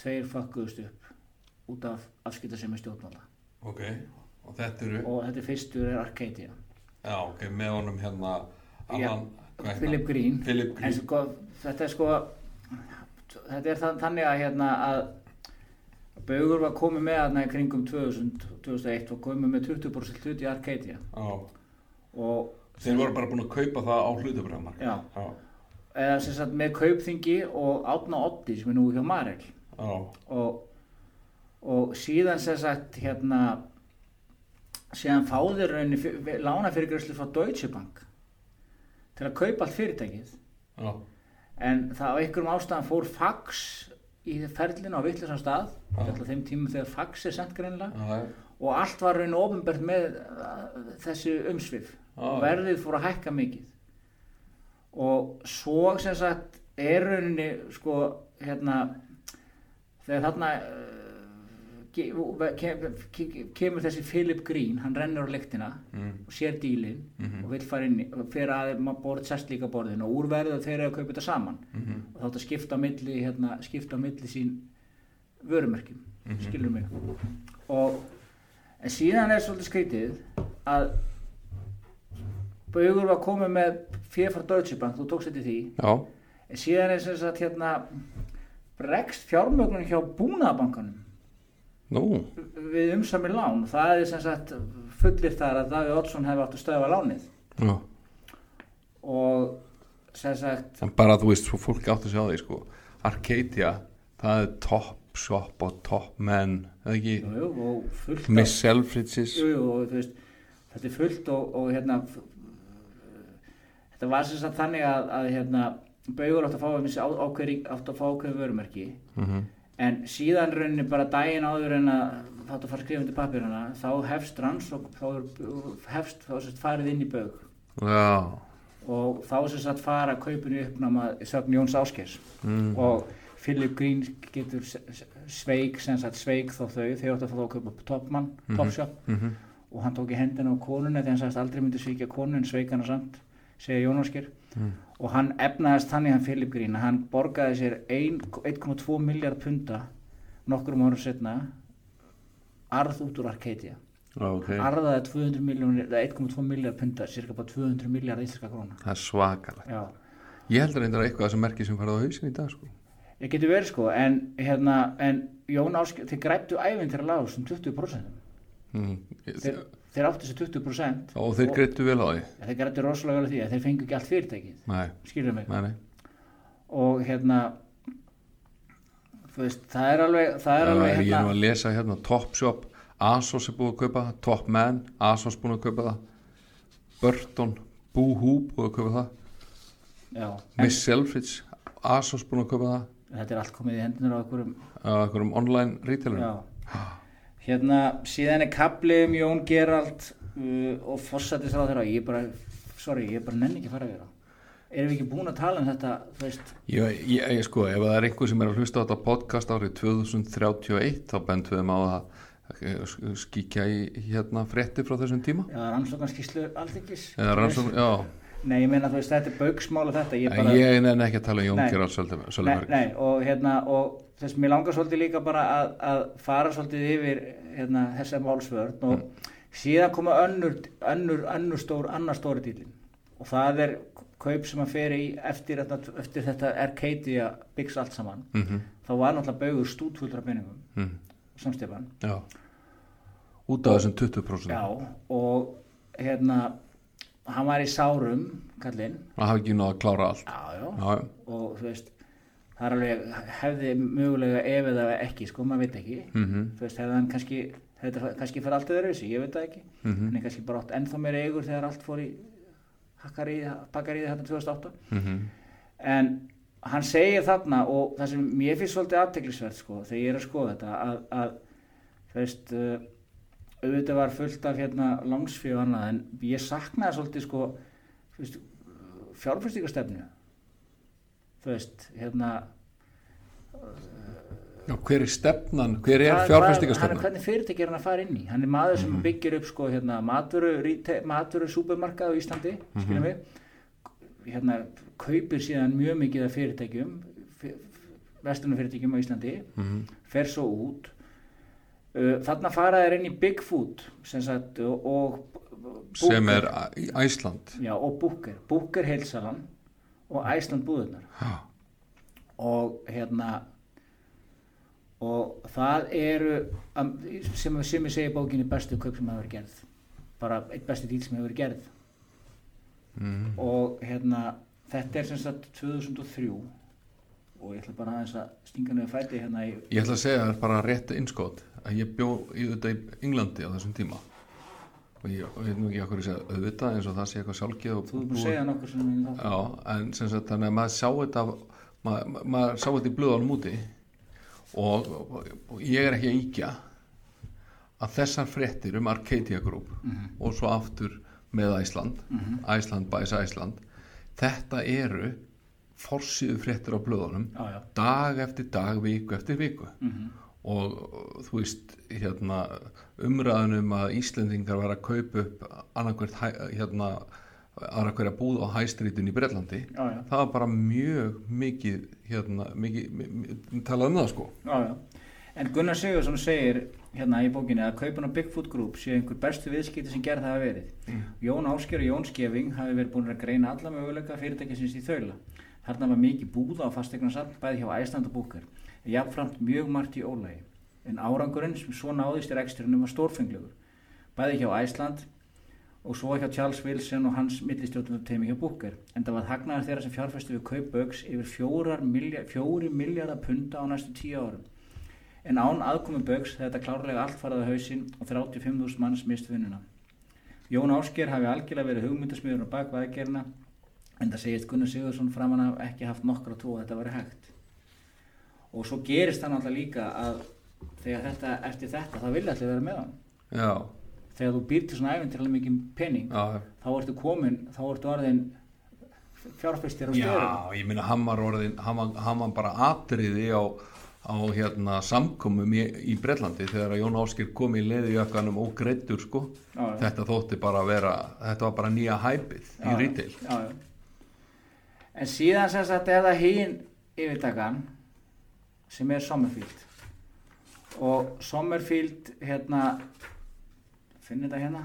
tveir fakkuðust upp út af afskipta sem er stjórnvalda. Okay. og þetta eru? Og þetta er fyrstur er Arcadia. Já, ok, með honum hérna heitir Philip? Green. Philip en Green. sko, þetta er sko þetta er þann, þannig að hérna að Baugur var komið með þarna í kringum 2000, 2001 og komið með 20% hlut í Arcadia. Já, og þeir voru bara búin að kaupa það á hlutabrjámar já, já, eða sem sagt með kaupþingi og átna Oddi sem er nú hjá Marel. Já, og, og síðan sem sagt hérna síðan fáður rauninni lána fyrir græslu frá Deutsche Bank til að kaupa allt fyrirtækið. Já, en það á einhverjum ástæðan fór fax í ferlinu á vittlisam stað. Alltaf þeim tímum þegar fax er sendt greinlega já, og allt var rauninni ofinbært með uh, þessi umsvif. Og verðið fór að hækka mikið. Og svo sem sagt er rauninni sko hérna þegar þarna uh, kemur þessi Philip Green, hann rennur á lektina mm, og sér dílin Mhm. og vill fara inn fyrir að maður borð sest líka borðin og úr verðu þeir eru að kaupa þetta saman. Mhm, og þá þetta skipta á milli hérna, skipta á milli sín vörumerkjum Mhm. skilur mig? Og en síðan er svolítið skrítið að Baugur var komið með fyrir frá Deutsche Bank, þú tókst þetta í því. Já, en síðan er sem sagt hérna bregst fjármögnun hjá búnaðabankanum nú, við umsami lán það er sem sagt fullir þar að Daví Oddsson hefði átt að stöða lánið. Já. Og sem sagt en bara þú veist, svo fólk átt að sjá því sko. Arcadia, það er top shop og top men eða ekki, jú, jú, og Miss Selfridges. Þetta er fullt og, og hérna þetta var sem sagt þannig að, að hérna Baugur átt að fá fá ákveði vörumerki. Mhm, en síðan rauninni bara daginn áður en að þátt að fara að skrifa undir pappirana þá hefst rannsók þá hefst þá sagt farið inn í Baug já. Og þá sem sagt fara kaupinu uppnáma sögn Jóns Áskers mm, og Philip Green getur sveik sem sagt sveik þó þau þeir áttu að fá þá að kaupa topmann, Mhm. topshop. Mhm, og hann tók í hendina á konunni þegar hann sagðist aldrei myndi svíkja konu en sveik hana samt segja Jón Ásker mm, og hann efnaðist þannig hann Philip Green að hann borgaði sér ein- 1,2 miljard punta nokkrum árum setna arð út úr Arcadia. Já, ok. Arðaði 200 miljónir, eða 1,2 miljard punta cirka bara 200 miljard íslenska króna. Það er svakalegt. Já, ég heldur reyndar eitthvað sem merkir sem farið á hausin í dag sko. Ég geti verið sko en hérna, en Jón Ásker þeir grættu æfinn til að laga sem 20% mm, þeir, þeir áttu þessi 20% og þeir greittu vel á því. Þeir grættu rosalega vel að því að þeir fengu ekki allt fyrirtækið. Skilur mig? Nei, nei. Og hérna veist, það er alveg það er alveg ég er nú hérna að lesa hérna Topshop, Asos er búið að kaupa það Top Man, Asos búið að kaupa það Burton, Boohoo búið að kaupa það já, Miss Selfridge, Asos búið að kaupa það. Þetta er allt komið í hendunar á einhverjum á einhverjum online retailerum já hérna, síðan er kapli um Jón Gerald uh, og Fossættis á þeirra ég bara, sorry, ég bara nenni ekki fara við það erum við ekki búin að tala um þetta þú veist, ég, ég, ég sko, ef það er einhver sem er að hlusta á þetta podcast árið 2031 þá bentum við maður að eh, skíkja í hérna frétti frá þessum tíma. Já, eða rannsókn, já, nei, ég meina þú veist, þetta er bauksmála þetta ég bara, ég nenni ekki að tala um Jón. Gerald nei, og hérna og þess, mér langar svolítið líka bara að, að fara svolítið yfir hérna, þessa málsvörn og síðan koma önnur, önnur, önnur stór, annar stóri dýlin og það er kaup sem að fer í eftir, eftir þetta Arcadia byggs allt saman. Mm -hmm. þá var náttúrulega baugur stútfullra peningum mm, samstefan já. Út af þessum 20% já, og hérna hann var í sárum kallinn. Að hafa ekki náða að klára allt. Já, já, já, og þú veist það er alveg, hefði mögulega ef eða ekki, sko, maður veit ekki. Mhm, þú veist, hefði hann kannski það kannski fyrir allt öðru þessu, ég veit það ekki. Mhm, hann er kannski bara átt ennþá meira eigur þegar allt fór í hakkar í, pakkar í þetta 2008 mhm, en hann segir þarna og það sem mér finnst svolítið afteklisvert sko, þegar ég er að skoða þetta að, að þú veist uh, auðvitað var fullt af hérna langsfjöð en ég saknaði svolítið sko fjárfæstíkastefnu þú veist, hérna já, hver er stefnan? Hver er hann- hvernig fyrirtæki er hann að fara inn í? Hann er maður sem Mhm. byggir upp sko hérna matvöru, matvöru supermarkað á Íslandi, Mhm. skiljum við hérna kaupir síðan mjög mikið af fyrirtækjum vestunum fyrirtækjum á Íslandi mhm, fer svo út. Uh, þarna fara þeir inn í Bigfoot sem, sagt, og, og Booker, sem er Æsland. Já, og Booker, Booker heilsalan og Æsland búðunar Já. og hérna og það eru am- sem, sem ég segi bókinni bestu kaup sem hefur gerð. Bara eitt bestu dýl sem hefur gerð. Mm. og hérna þetta er sem sagt 2003 og ég ætla bara aðeins að stinga niður fæti hérna í Ég ætla að segja þér bara rétt innskot að ég bjó í þetta í Englandi á þessum tíma og ég veit nú ekki okkur að segja auðvitað eins og það sé eitthvað sjálfgeð og þú búin að segja nokkur sem ég þá Já, en sem sagt þannig að maður sá þetta maður, maður sá þetta í blöðanum úti. Og, og, og ég er ekki að íkja að þessar fréttir um Arcadia Group og svo aftur með Æsland Æsland bæs Æsland þetta eru forsíðu fréttir á blöðunum já, já. dag eftir dag, viku eftir viku. Mm og og þú veist hérna, umræðunum að Íslendingar var að kaupa upp annarkvært hérna, annarkvært búð á hæstrítin í Brellandi já, já. það var bara mjög mikið hérna, mikið, mikið talað um það sko Já. En Gunnar Sigursson segir hérna í bókinni að kaupin á Bigfoot Group sé einhver bestu viðskipti sem gerð hafa verið. Jón Ásker og Jón Skeving hafi verið búin að greina alla möguleika fyrirtækisins í þaula. Þarna var mikið búða á fastegnarsafn bæði hjá Æsland og Búkar. Jafnframt mjög margt í ólægi. En árangurinn sem svo náðist í reksturinnum var stórfenglegur. Bæði hjá Æsland og svo hjá Charles Wilson og hans millistjórnum hjá Búkar. En það var hagnaðar þeirra sem fjárfæstu við kaup Bögs yfir millja, fjóri miljardar punta á næstu tíu árum. En án aðkomi hefði þetta klárlega allt farið á hausinn og 35.000 manns mist vinnuna. Jón Ásker hafi algjörlega verið hugmyndasmiður á bakvað aðgerina en það segist Gunnar Sigursson framan af ekki haft nokkra trú að þetta væri hægt. Og svo gerist það náttúrulega líka að þegar þetta, eftir þetta, þá vilja allir vera með hann. já, Þegar þú býr til svona æfintilega mikið pening, já, þá ertu komin, þá ertu orðin fjárfæstir á já stöðum. ég minna hann var orðin hann var bara atriði á á hérna samkomum í, í Brellandi þegar Jón Áskir kom í leði jökkanum og greittur sko Já, já. þetta þótti bara að vera þetta var bara nýja hæpið í Já, rítil já, já. En síðan sem sagt er það hín yfirtakan sem er Sommerfield og Sommerfield hérna finn þetta hérna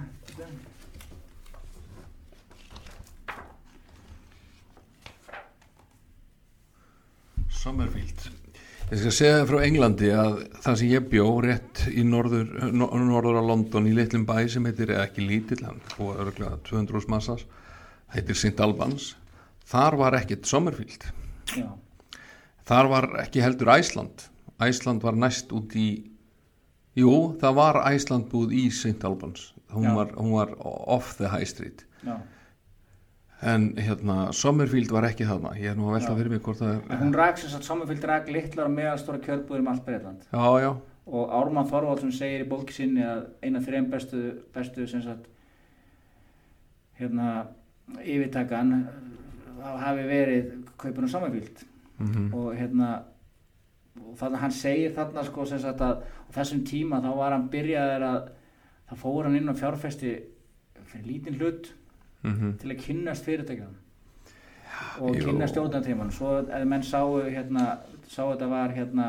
Summerfield Ég skal segja þér frá Englandi að það sem ég bjó rétt í norður, no- norður á London í litlum bæ sem heitir, eða ekki lítill, hann og örgulega 200 massas, heitir St. Albans, þar var ekkert Summerfield. já, Þar var ekki heldur Æsland. Æsland var næst út í, jú, það var Æsland búð í St. Albans. Hún var, hún var off the high street. já. En hérna, Summerfield var ekki þarna. Ég er nú að velta Já. fyrir mig hvort það er... En hún rak sem sagt Sommerfield rak litlar og meðalstóra kjörbúður um allt Breitland Já, já, og Ármann Þorvaldsson segir í bóki sinni að eina þreim bestu, bestu sem sagt hérna yfirtakan uh, hafi verið kaupin á Sommerfield mhm, og hérna þannig að hann segir þarna sko sem sagt að þessum tíma þá var hann byrjaður að þá fór hann inn á fjárfesti fyrir lítinn hlut mhm. til að kynnast fyrirtækjum og jú. kynna stjórnartíman svo ef menn sáu hérna sá þetta var hérna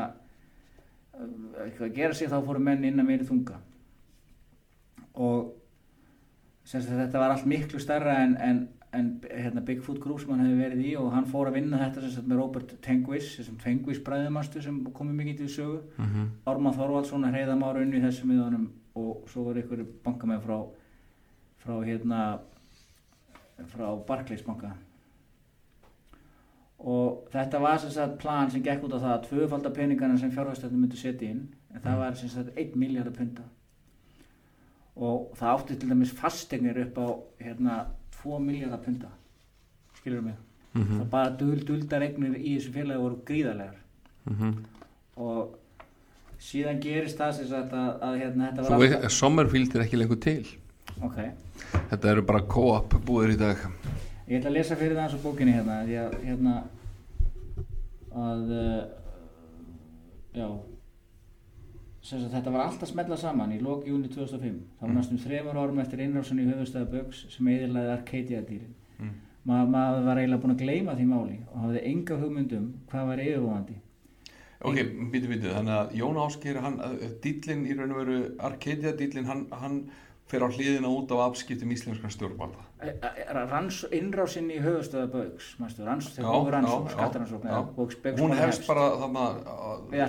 eitthvað að gera sig þá fóru menn inn að meiri þunga og sem sagt þetta var allt miklu starra en, en, en hérna, Bigfoot Group sem hann hefði verið í og hann fór að vinna þetta sem með Robert Tengvis sem Tengvis bræðumastu sem komið mikið til sögu mhm. Ármann Þorvaldsson að heiða mára unni þessum miðunum og svo voru ykkur bankamenn frá frá hérna frá Barclays banka og þetta var sem sagt plan sem gekk út á það að tvöfalda peningana sem fjárhæstöndum myndu setja inn en það Mm. var sem sagt 1 miljardar punta og það átti til dæmis fastegnir upp á hérna 2 miljardar punta skilur mig? Mhm. það bara dul, duldar eignir í þessu félagi voru gríðarlegar. Mhm. og síðan gerist það sem sagt að, að hérna þetta var veit, Sommerfield er ekki lengur til. Ok, Þetta eru bara co-op búðir í dag. Ég ætla að lesa fyrir það eins og bókinni hérna að hérna að uh, já þetta var allt að smetla saman í lok júni 2005 það var Mm. næstum þremur árum eftir innrásun í höfustæða Bögs sem eðilaði Arcadia dýrin Mm. Ma, maður var eiginlega búin að gleyma því máli og hafði enga hugmyndum hvað var yfirvóðandi Ok, býtu, býtu, þannig að Jón Ásker, hann, dýllinn í raun og veru, Arcadia dýllinn, hann, hann fer á hliðina út af afskiptum íslenskra stjórnvalda. Eh, eh, ranns, innrásinn í höfustöða Já, þegar hófur eða Bauks Hún hefst bara þarna uh, við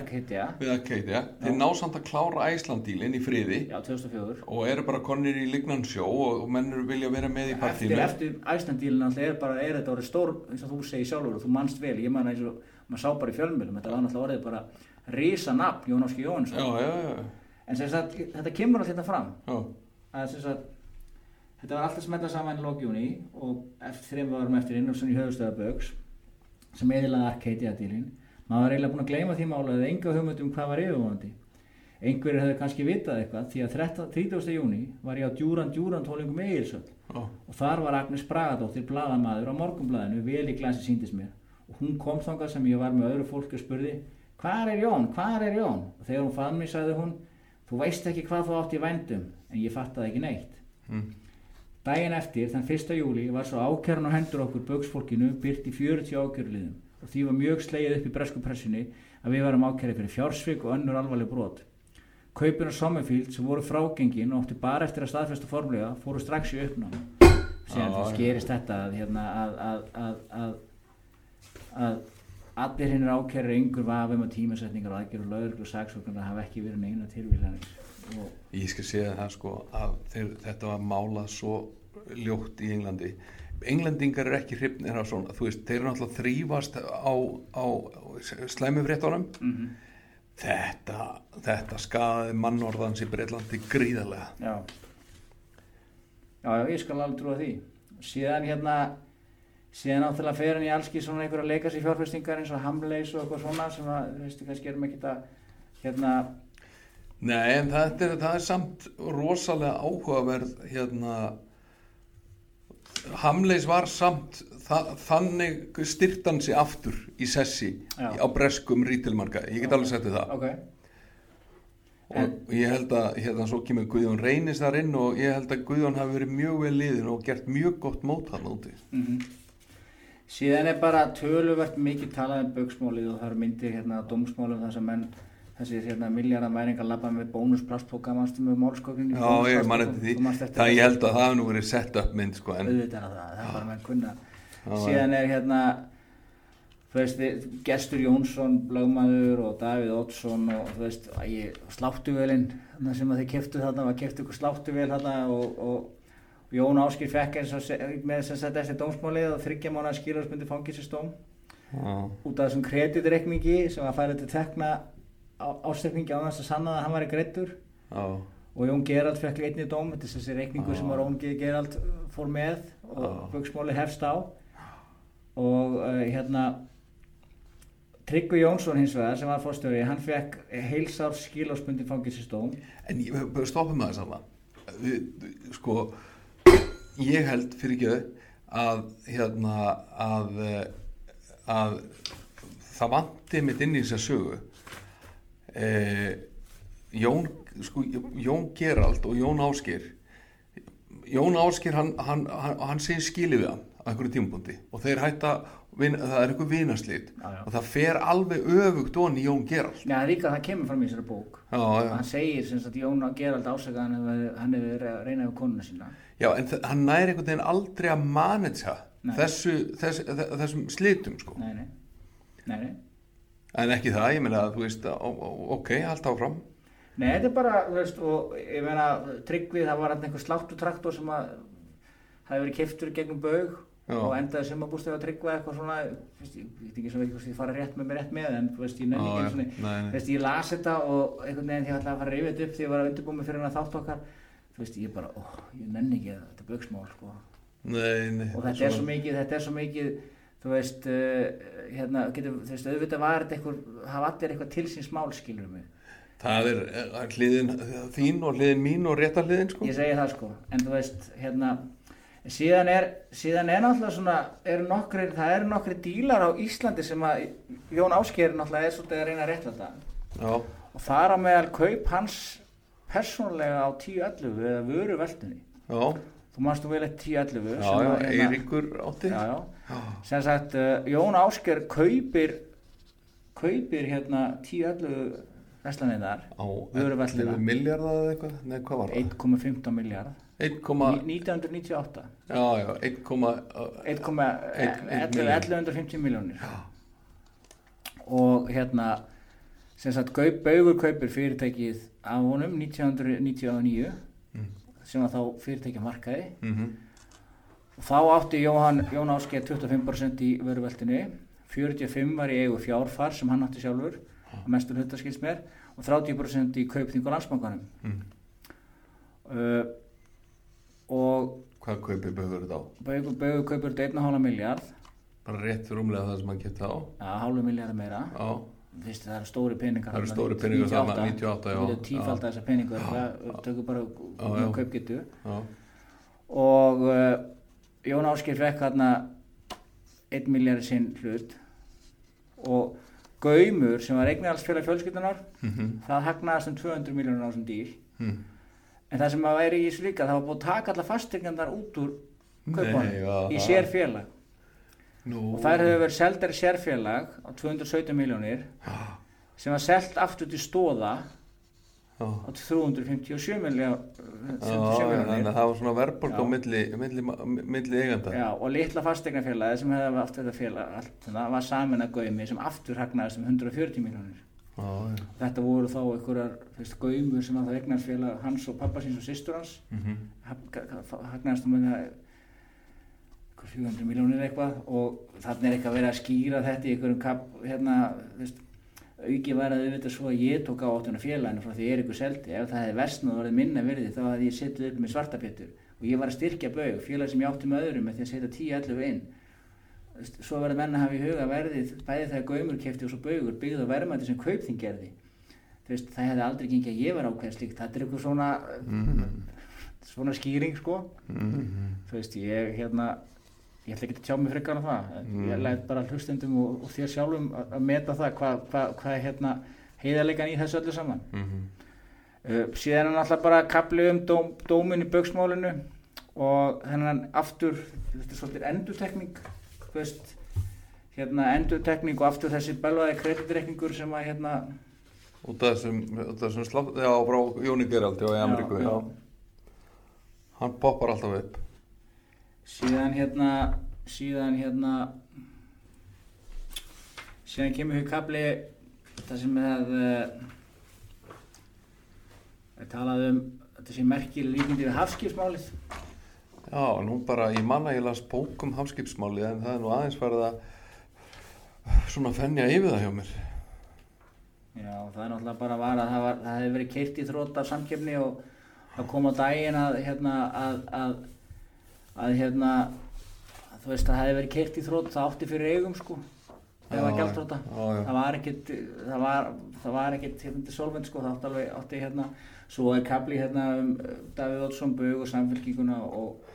Arcadia, þeir ná samt að klára Æslandílinn í friði. Já, 2004 og eru bara konir í lignan sjó og, mennur vilja vera með í eftir, partíinu. eftir æslandílinn alltaf er bara, er þetta orðið stór eins og þú segir sjálfur og þú manst vel, ég man eins og maður sá bara í fjölmjölum, þetta var náttúrulega orðið bara risa nafn, Jón Áski Já, Jónsson en sagt, þetta kemur alltaf hérna fram. Já, að sem sagt þetta var alltaf smetla saman í lókjúni og þreim varum eftir innrásinn í höfustöða Bauks sem eðilaði Arcadia-dílinn maður var eiginlega búin að gleyma því mála eða enga hugmynd um hvað var yfirvonandi einhverjir hefur kannski vitað eitthvað því að 13, 30. júni var ég á Djúran Djúran tólingum Egilsöld já, og þar var Agnes Bragadóttir bladamaður á morgunbladinu vel í glasi síndist mér. Og hún kom þangað sem ég var með öðru fólki og spurði hvar er Jón, hvar er Jón? Og þegar hún fann mig sagði hún þú veist ekki hvað þú átt í vændum en ég fattaði ekki neitt. Mm, Dægin eftir, þann 1. júli, var svo ákjörn á hendur okkur bauksfólkinu byrt í 40 ákjörliðum og því var mjög slegið upp í bresku pressunni að við varum ákjörði fyrir fjársvik og önnur alvarleg brot. Kaupin á Sommerfield sem voru frágengin og átti bara eftir að staðfesta formlega fóru strax í uppnám. Síðan Já, þú já. skerist þetta að, hérna, að, að, að, að, að allir hinn er ákjörður yngur vafum og tímasetningar og aðgerður lögur og saksóknar hafa ekki verið neina tilvílanir. Ég skal segja það sko að þeir, þetta var málað svo ljótt í Englandi. Englendingar eru ekki hrifnir af svona, þú veist, þeir eru náttúrulega þrýfast á, á slæmufréttunum. mm Þetta, þetta skaði mannorðans í Breitlandi gríðarlega. Já. Já, já, ég skal alveg trúa því. Síðan hérna, síðan náttúrulega fer hann í allski svona einhverja leikas í fjárfestingar eins og hamleis og eitthvað svona sem að, þú veistu, kannski erum ekki að, hérna, Nei, en þetta er, það er samt rosalega áhugaverð hérna Hamleis var samt þa þannig styrtan sig aftur í sessi Já. á breskum rítilmarka, ég get alveg settið það. Ok, og ég held að hérna svo kemur Guðjón Reynis þar inn og ég held að Guðjón hafi verið mjög vel liðin og gert mjög gott mót hann úti. Mm síðan er bara töluvert mikið talað um bauksmálið og það eru myndir hérna að dómsmálum þar sem menn, þessir hérna miljardar mæringar labba með bónusplastpóka, mannstu með málskókninni? Já, ég man eftir því, það ég held að það nú verið sett upp mynd sko en auðvitað er það, það bara menn kunna. Já, síðan er hérna þú veist, Gestur Jónsson lögmaður og Davíð Oddsson og þú veist, sláttuvelin þarna sem að þið keftu þarna, var keftu ykkur sláttuvel þarna og, og Jón Áskir fekk eins og með þess að þessi dómsmálið og þryggja mánu skýrarspundi fangilsistóm Já, út af þessum kreditreikningi sem var færið til tekna ástekningi á þess að sanna að hann var í greittur og Jón Gerald fekk einni dóm þetta er þessi reikningur sem Jón. Gerald fór með og buksmáli hefst á. Og uh, hérna Tryggvi Jónsson hins vegar sem var fórstjóri hann fekk heilsár skilásbundi fangilsistóm En ég, stoppum að það saman við, sko ég held fyrir ekki að hérna að eh, að það vanti mitt inn í þess að sögu eh, Jón sko, Jón Gerald og Jón Áskir Jón Áskir hann, hann, hann, hann segir skilið við hann á einhverju tímabundi og þeir hætta vin, það er einhver vinaslít Já, já. og það fer alveg öfugt onni Jón Gerald Já, líka það kemur fram í þessari bók já, hann segir sem sagt Jón Gerald ásaka hann hefur, hann hefur verið að reyna við konuna sína Já, en hann næri einhvern veginn aldrei að manetja Nei. þessu, þess, þess, þessum slitum, sko. nei, nei, nei, nei. En ekki það, ég meina að þú veist, ok, allt áfram. Nei, þetta er bara, þú veist, og ég meina, tryggvið, það var hann einhver sláttutraktor sem að hafi verið keftur gegnum baug Já. og endaði sumabústið að tryggva eitthvað svona, þú veist, ég veit ekki sem ekki hvort ég fara rétt með mér rétt með, en þú veist, ég nenni Já, ekki nei, nei. þú veist, ég las þetta og einhvern veginn því að fara að rifja þetta upp því ég var að undirbúa mig fyrir hann að þátt okkar, þú veist, ég bara, ó, ég nenni ekki að þetta baugsmál, sko, Nei, nei. og þetta er svo mikið, þetta er svo mikið, þú veist, uh, hérna, getur, þú veist, auðvitað var þetta eitthvað, hafa allir eitthvað til síns mál, skilur mig, Það er eh, hliðin þín og hliðin mín og réttar hliðin, sko. ég segi það sko en þú veist hérna síðan er, síðan er náttúrulega svona eru nokkri, það eru nokkri dílar á Íslandi sem að Jón Ásgeir náttúrulega er svolítið að reyna að rétta þetta Já, og þar á meðal kaup hans persónulega á 10.11 eða vöru veldunni já, þú manst þú vel eitt 10.11 já, sem já, var hérna- Eiríkur átti. já, já. Sem sagt uh, Jón Ásgeir kaupir kaupir hérna 10-11 veslanirnar á Vöruverslana. 11 miljardar eða eitthvað, nei hvað var það? 1,15 miljard 1,, 1998 já já, 1,, 1,11 1150 miljónir og hérna sem sagt Baugur kaupir fyrirtækið af honum 1999 Mm. sem var þá fyrirtækja markaði. Mhm, og þá átti Jóhann, Jón Áskeið 25% í vöruveltinu. 45 var í eigu fjárfar sem hann átti sjálfur að mestur hlutarskils mér og 30% í kaupþingu landsbankanum. Mm. uh, og hvað kaupir bauður þetta á? Baugur kaupir þetta 1,5 miljard bara rétt fyrir umlega það sem hann geta á ja, hálfu miljard meira. Já, Fyrst, það eru stóri peningar Það eru stóri peningar þarna, 98, já. Við erum tífald Já. þessar peningar það tökur bara já. kaupgetu. Já, og uh, Jón Áskir fekk hérna 1 miljard sinn hlut. Og Gaumur sem var eignarhaldsfélag fjölskyldunar mhm, það hagnaðast um 200 miljónur á þessum dýr mm. en það sem að væri í þessu líka það var búið að taka alla fasteignar út úr já, í sérfélag. Nú, og þær hefur verið seldar í sérfélag á 217 miljónir sem var selt aftur til stóða 357 miljón já, þannig að það var svona verðbólk á milli, milli, milli eiganda Já, og litla fasteignafélagi sem hefði haft þetta félag allt, það var samin að gaumi sem aftur hagnaðist um 140 miljónir já, þetta voru þá einhverjar fyrst, gaumur sem að það eignarfélag hans og pappa síns og systur hans mhm, hag- hagnaðist um þetta einhver 400 miljónir eitthvað og þannig er eitthvað verið að skýra þetta í einhverjum kap, hérna, veist, auki var að auðvitað svo að ég tók á áttuna félaginu frá því ég er ykkur seldi. Ef það hefði versnað og verið minna virði þá hefði ég setið upp með svartapétur og ég var að styrkja baug, félag sem ég átti með öðrum með því að setja 10-11 inn. Svo verður menn að hafa í huga verðið bæði þegar gaumur kefti og svo baugur byggði á verðmæti sem kaupþing gerði. Veist, það hefði aldrei gengið að ég var ákveð slíkt. Þetta er eitthvað svona mhm, svona skýring sko. Mhm, þú veist, ég hérna ég ætla ekki að tjá mig frekar á það Mm. ég læt bara hlustendum og, og þér sjálfum að, að meta það hvað hva, hva er hérna heiðarleikan í þessu öllu saman. Mhm, uh, síðan er náttúrulega bara kapli um dóm, dómin í bauksmálinu og þennan aftur þetta er svolítið endurtekning þú veist hérna endurtekning og aftur þessi belvaði kreditreikningur sem að hérna af þessum, þessum slapp, já, frá Jóni Geraldi og í Ameríku, já, hann poppar alltaf upp síðan hérna síðan hérna síðan kemur hér kapli það sem að uh, er talað um þetta sé merkileg líkindi við hafskipsmálið. Já, nú bara, ég manna ég las bók um hafskipsmáli en það er nú aðeins farið að svona fennja yfir það hjá mér. Já það er náttúrulega bara var að það, var, það hefði verið keirt í þrótt af samkeppni og það kom á daginn að hérna að, að, að hérna að, þú veist það hefði verið keirt í þrótt það átti fyrir eigum sko. Það var já. það var ekkit það var, það var ekkit hérna solvent sko það átti alveg átti hérna svo er kapli hérna um Davíð Oddsson Bög og samfélkinguna og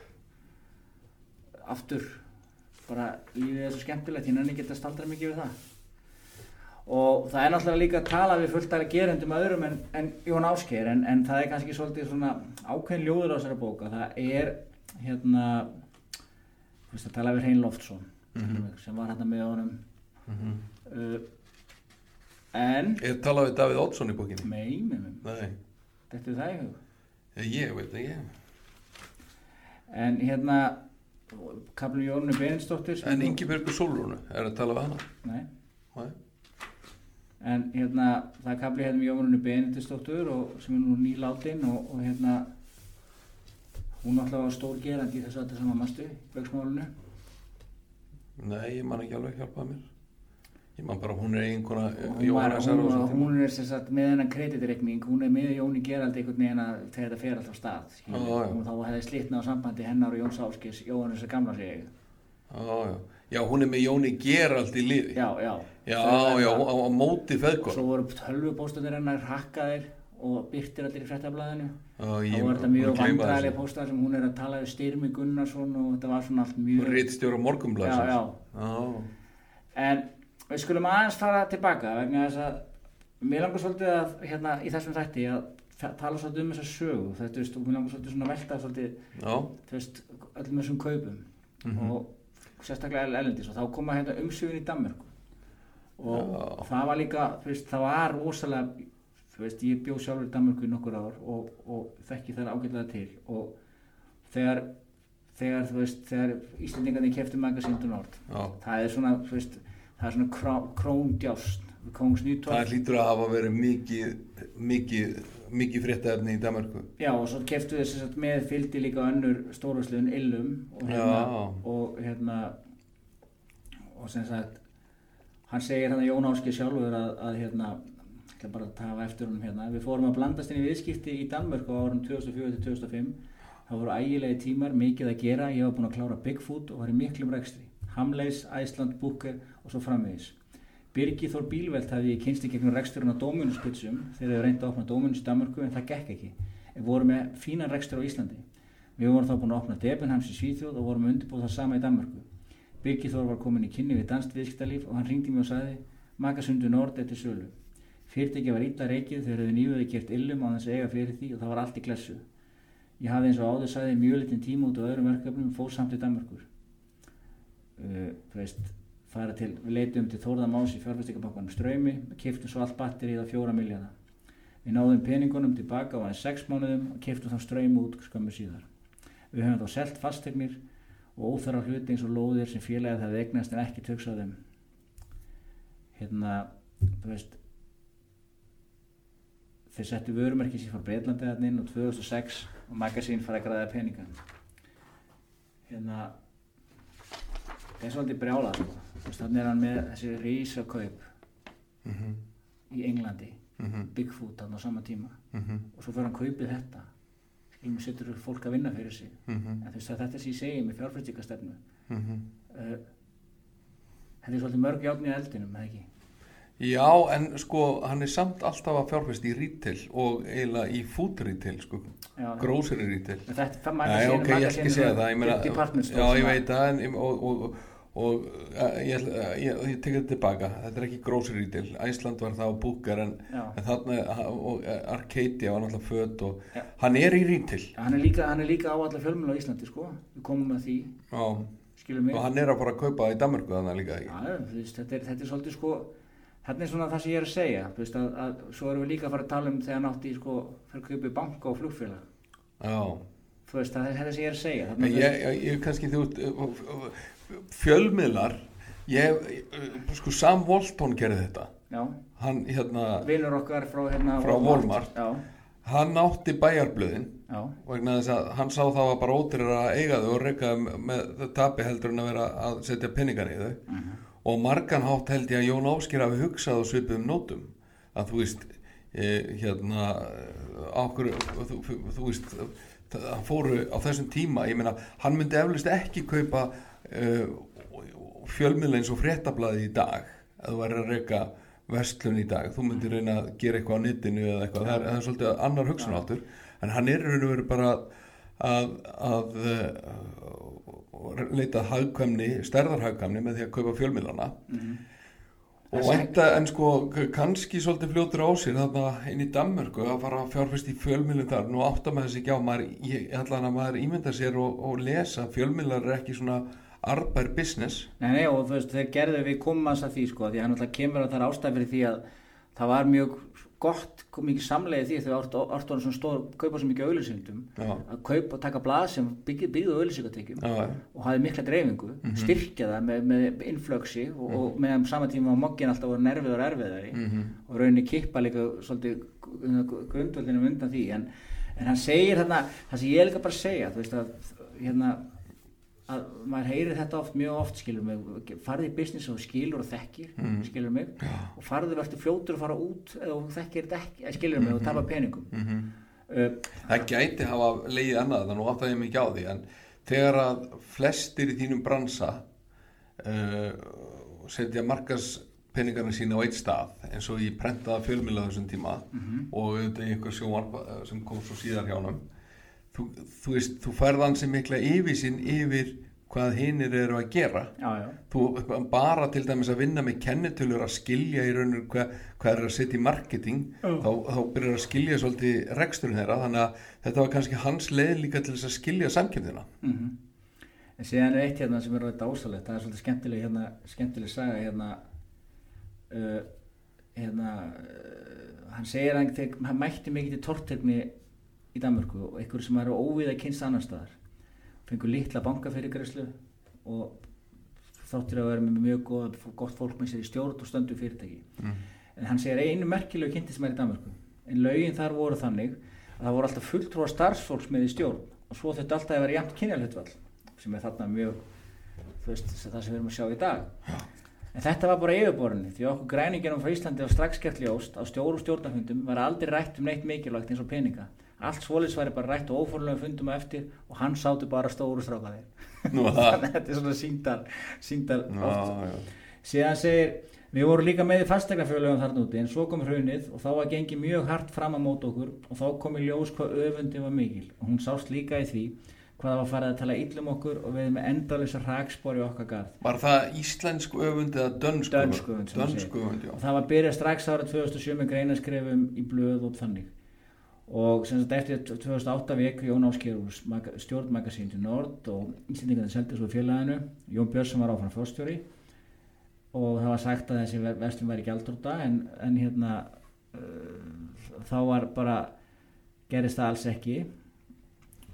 aftur bara lífið er svo skemmtilegt hérna en geta staldra mikið við það. Og það er náttúrulega líka að tala við fullt að gerendum öðrum en, en Jón Áskeir en, en það er kannski svolítið svona ákveðin ljóður á þessari bóka það er hérna veist að tala við Hrein Loftsson Mhm. sem var hérna með honum Mhm. uh, en Er talað við Davíð Oddsson í bókinni? mei, mei, mei, Nei, þetta er það í hug ég, ég veit ekki en hérna Kaplun Jónu Beninsdóttir sem En nú- Ingibjörgur Sólrúnu, er að tala við hana? Nei. Nei. en hérna það kapli hérna Benindisdóttur og sem er nú nýláttinn og, og hérna hún alltaf var stór gerandi í þessu öllu saman mastu bauksmálunu Nei, ég man ekki alveg hjálpað mér. Ég man bara, hún er hún, var, Jóhannesar hún, og svo hún er sem sagt með hennan kreditreikning hún er með Jóni Gerald einhvern veginn að þegar þetta fer alltaf af stað já. og þá hefði slitna á sambandi hennar og Jóns Áskis Jóhannes að gamla sig Já, já. Já, hún er með Jóni Gerald í liði. Já, já. Já, já, á, á móti feðgóð svo voru tölvupóstunir hennar hakkaðir og byrtir allir í fréttablaðinu. Já, þá var þetta mjög vandræðilega póstar sem hún er að tala við Styrmi Gunnarsson og þetta var svona allt mjög rítstjóra morgumblaðsins já. en við skulum aðeins fara tilbaka vegna þess að mér langar svolítið að hérna í þessum þætti að tala svolítið um þessa sögu. Þetta veist og mér langar svolítið svona að velta svolítið þú veist öllum þessum kaupum Mhm. og sérstaklega erlendis. Og þá koma hérna umsögun í Danmörku. Og Já. það var líka, þú veist, það var rosalega, þú veist, ég bjó sjálfur í Danmarku í nokkur ár og, og þekki þær ágætlega til og þegar, þegar, þú veist, þegar Íslendingarnir keftu Magazine Nord, Já. það er svona, þú veist, það er svona krá, króndjást, kongsnýtvar. Það hlýtur að hafa verið mikið, mikið, mikið fréttaefni í Danmarku. Já, og svo keftu þess að með fylgdi líka önnur stórvæsluðun Illum og hérna, og hérna og sem sagt hann segir hann að Jón Áski sjálfur að, að hérna, ætla bara að tafa eftir honum hérna, við fórum að blandast inn í viðskipti í Danmörk á árum 2004-2005 það voru ægilegi tímar, mikið að gera ég var búinn að klára Bigfoot og var í miklum rekstri Hamleis, Æsland, Booker og svo framvegis Birgir Þór Bílveld hafði ég kynst í gegnum reksturinn á Dominus-pitsum þegar þau reyndi að opna Dominus í Danmarku en það gekk ekki. Við vorum með fínan rekstur á Íslandi. Við vorum þá búin að opna Debenhams í Svíþjóð og vorum að undirbúða það sama í Danmarku. Birgir Þór var komin í kynni við danst viðskiptalíf og hann ringdi mér og sagði Magasundu Nord eftir sölu. Fyrirtæki var ítla reykið þegar þau nýjuði gert illum á þess að eiga fyrir því og það var allt í glessu. Ég hafði eins og áður sagði mjög litin tíma út á öðrum verkefnum og fór samt til Danmarkur. Uh, þú veist, fara til, við leitum til Þórða Más í fjárfæstingabakkanum ströymi, kiftum svo allt batterið á fjóra miljardar. Við náðum peningunum tilbaka á aðeins sex mánuðum og kiftum þá ströymi út skömmu síðar. Við höfum þá selt fastegnir og óþarra hluti eins og lóðir sem félagið það eignast en ekki töksa á þeim. Hérna, þú veist, þeir settu vörumerki sér frá Breitlandi þarna inn og 2006 og magasín fara að græða peninga. Hérna, það er svolítið brjálað sko. Þannig er hann með þessi rísa kaup Mm í Englandi, -hmm. Bigfoot hann á sama tíma Mm -hmm. og svo fyrir hann kaupið þetta skilum setur fólk að vinna fyrir sig Mhm. en þú veist að þetta sem ég segi með fjárfæstingastefnu Mhm. uh, þetta er svolítið mörg játn í eldinum, eða ekki? Já, en sko, hann er samt alltaf að fjárfæst í retail og eiginlega í food retail, sko, retail. en þetta, það Nei, ok, ég ætla ekki að segja það, ég meina, já, ég veit það, en, og, og, og uh, ég, ætla- ég, ég tek þetta tilbaka, þetta er ekki grocery retail, Æsland var það á búkar, en, en þarna, og uh, Arcadia var náttúrulega föt og Já. hann er í retail, hann er líka, hann er líka á alla fjölmjölu á Íslandi sko, við komum með því. Já, og hann er að fara að kaupa í Danmarku þannig líka ekki. Já, þú veist, þetta, er, þetta er svolítið sko þetta er svona það sem ég er að segja veist, að, að, svo erum við líka að fara að tala um þegar hann átti sko, fyrir að kaupa banka og flugfélag. Já, þú veist, það er þetta sem ég er að segja. Þarna, ég, ég, ég kannski þú uh, fjölmiðlar, ég, uh, sko, Sam Walton gerði þetta, já, hann, hérna, vinur okkar frá hérna Frá Walmart. já, hann átti bæjarblöðin, já, vegna þess að hann sá það var bara ódýrar að eiga þau og reyka þau með tapi heldur en að vera að setja penningan í þau Mhm. Og margan hátt held ég að Jón Áskir hafi hugsað og svipum nótum. Að þú veist e, hérna okkur, þú, þú veist það fóru á þessum tíma ég meina, hann myndi eflust ekki kaupa e, fjölmiðla eins og fréttablaði í dag að þú væri að reyka vestlun í dag, þú myndir reyna að gera eitthvað á netinu eða eitthvað, það er, það er svolítið annar hugsunáttur, en hann er raun og veru bara að, að uh, leita að hagkvæmni, stærðarhagkvæmni með því að kaupa fjölmiðlana. Mhm. og Þessi- enda, en sko kannski svolítið fljótur á sér þarna inn í Danmörku að fara að fjárfæst í fjölmiðlum þar. Nú áttar maður þessi ekki á maður, ég, allan að maður ímynda sér og, og lesa. Fjölmiðlar er ekki svona arbær business. Nei, nei, og þú veist, þeir gerðu við komum að því, sko, því hann alltaf kemur að það er ástæð fyrir því að það var mjög gott, mikið samlegið því þegar Artur svona stóð að kaupa svo mikið auðlýsingum Já. að kaupa og taka blað sem Já, já. og hafði mikla dreifingu, styrkja það með, með inflöksi og, og meðan sama tíma á moggin alltaf voru nerviður og erfiðari Mhm. og rauninni kippa líka svolítið grundvöldinum undan því en, en hann segir þarna, það sem ég er líka bara að segja þú veist að hérna að maður heyrir þetta oft, mjög oft skilur mig, farði í business og skilur og þekkir, Mhm. skilur mig og farði verður fljótur að fara út þú þekkir þetta ekki, skilur mig og tapa peningum Mhm. uh, Það gæti hafa leiðið annað þannig átt að ég mikið á því en þegar að flestir í þínum bransa uh, setja markas peningarna sína á eitt stað eins og ég prentaða fjölmjöla þessum tíma og auðvitað einhver sjónvarp eh, sem kom svo síðar hjá honum þú, þú veist, þú færð ansi mikla yfirsinn yfir hvað hinnir eru að gera. Já, já, þú bara til dæmis að vinna með kennitölur að skilja í rauninu hvað, hvað er að setja í marketing Já. þá, þá byrjar að skilja svolítið reksturinn þeirra. Þannig að þetta var kannski hans leið líka til þess að skilja samkjöfnina mm en síðan er eitt hérna sem er alveg dásalegt það er svolítið skemmtileg hérna, skemmtileg saga hérna uh, hérna uh, hann segir að hann mætti mikið til tortegni í Danmörku og einhverju sem eru óvíða kynst annar staðar fengur litla bankafyrirgræslu og þáttur að vera með mjög góð, gott fólk með sér í stjórn og stöndu fyrirtæki. Mm. en hann segir einu merkilegu kynnti sem er í Danmörku en lögin þar voru þannig að það voru alltaf fulltrúa starfsfólks með í stjórn og svo þetta alltaf að vera jæmt kynjalhutvall sem er þarna mjög veist, það sem við erum að sjá í dag. En þetta var bara yfirborðinni því okkur græninginum frá Íslandi var strax gert ljóst á stjóru stjórnarfundum var aldrei rætt um neitt mikilvægt eins og peninga allt svoleiðis væri bara rætt og ófórlega fundum á eftir og hann sátu bara stóru það. þannig að þetta er svona síndar, síndar oft síðan segir við vorum líka með í fastegnafjölugum þarna úti en svo kom hrunið og þá var gengið mjög hart fram á mót okkur og þá kom í ljós hvað öfundi var mikil og hún sást líka í því hvað það var farið að tala illum okkur og við með endalisa hrakspor í okkar garð Var það íslensk öfund eða dönsk Dönsk öfund, sem Dönsk segir. öfund, já. og það var byrjað strax árið 2007 með greinaskrefum í blöð og þannig og sem sagt eftir 2008 vek Jón Ásker úr stjórnmagasín til Nord og Íslandingarnir seldi svo félaginu. Jón Björnsson var áfram fórstjóri og það var sagt að þessi verslun væri gjaldrúta en, en hérna uh, þá var bara gerist það alls ekki.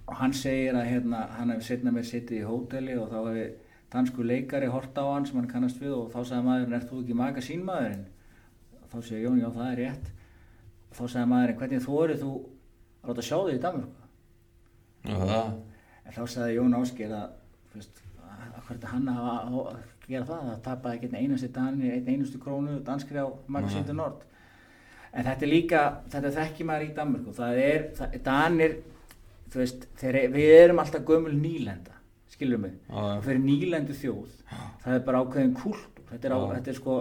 Og hann segir að hérna, hann hefði setna með sittið í hóteli og þá hefði dansku leikari hort á hann sem hann kannast við og þá sagði maðurinn, ert þú ekki magasínmaðurinn? þá segir Jón, já það er rétt. og þá sagði maðurinn, hvernig þú eru þú að láta sjá þig í það. En þá sagði Jón Ásker að, hvert hann að, gera það, það tapaði ekki einn einustu krónu danskri á Magasíndu Nord. En þetta er líka, þetta þekki maður í Danmörku, það er, það, Danir, veist, þeir, við erum alltaf gömul nýlenda, Já, já. og fyrir nýlendu þjóð, það er bara ákveðin kultúr, þetta er, á, þetta er sko,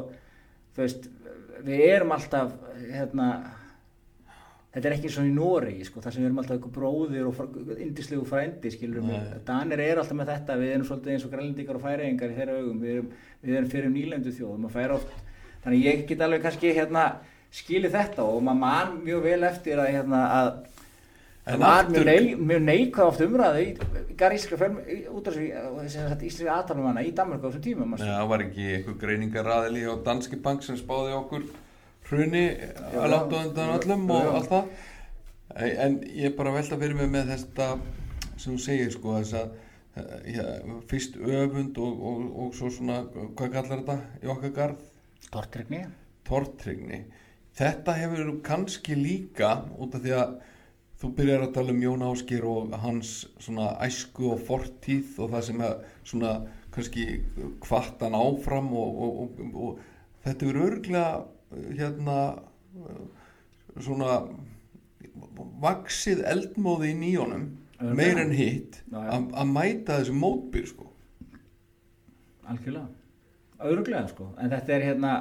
veist, við erum alltaf, hérna, þetta er ekki eins og í Noregi sko, þar sem við erum alltaf eitthvað bróðir og indislegu frændi skilur Nei. við, Danir eru alltaf með þetta við erum svolítið eins og grænlendingar og færiðingar í þeirra augum, við erum, við erum fyrir nýlendu þjóðum og færa oft, þannig ég get alveg kannski hérna skilið þetta og maður man mjög vel eftir að hérna að það var mjög, nei, mjög neikvæð oft umræði í garíska fjölm út af þessi íslenska aðtalum í Danmark á þessum tíma Nei, það var ekki einhver greiningaraðili á Danski Bank sem spáði okkur hruni að láta undan öllum og já. allt það en ég bara velta fyrir mig með þetta sem þú segir sko þess að eh, ja, fyrst öfund og, og, og svo svona, hvað kallar þetta í okkar garð? Tortryggni tortryggni þetta hefur kannski líka út af því að þú byrjar að tala um Jón Áskir og hans svona æsku og fortíð og það sem að svona kannski kvartan áfram og, og, og, og þetta verður örglega hérna svona vaksið eldmóði í nýjónum meir en hitt að mæta þessu mótbyr sko. Algjörlega. Öruglega sko, en þetta er hérna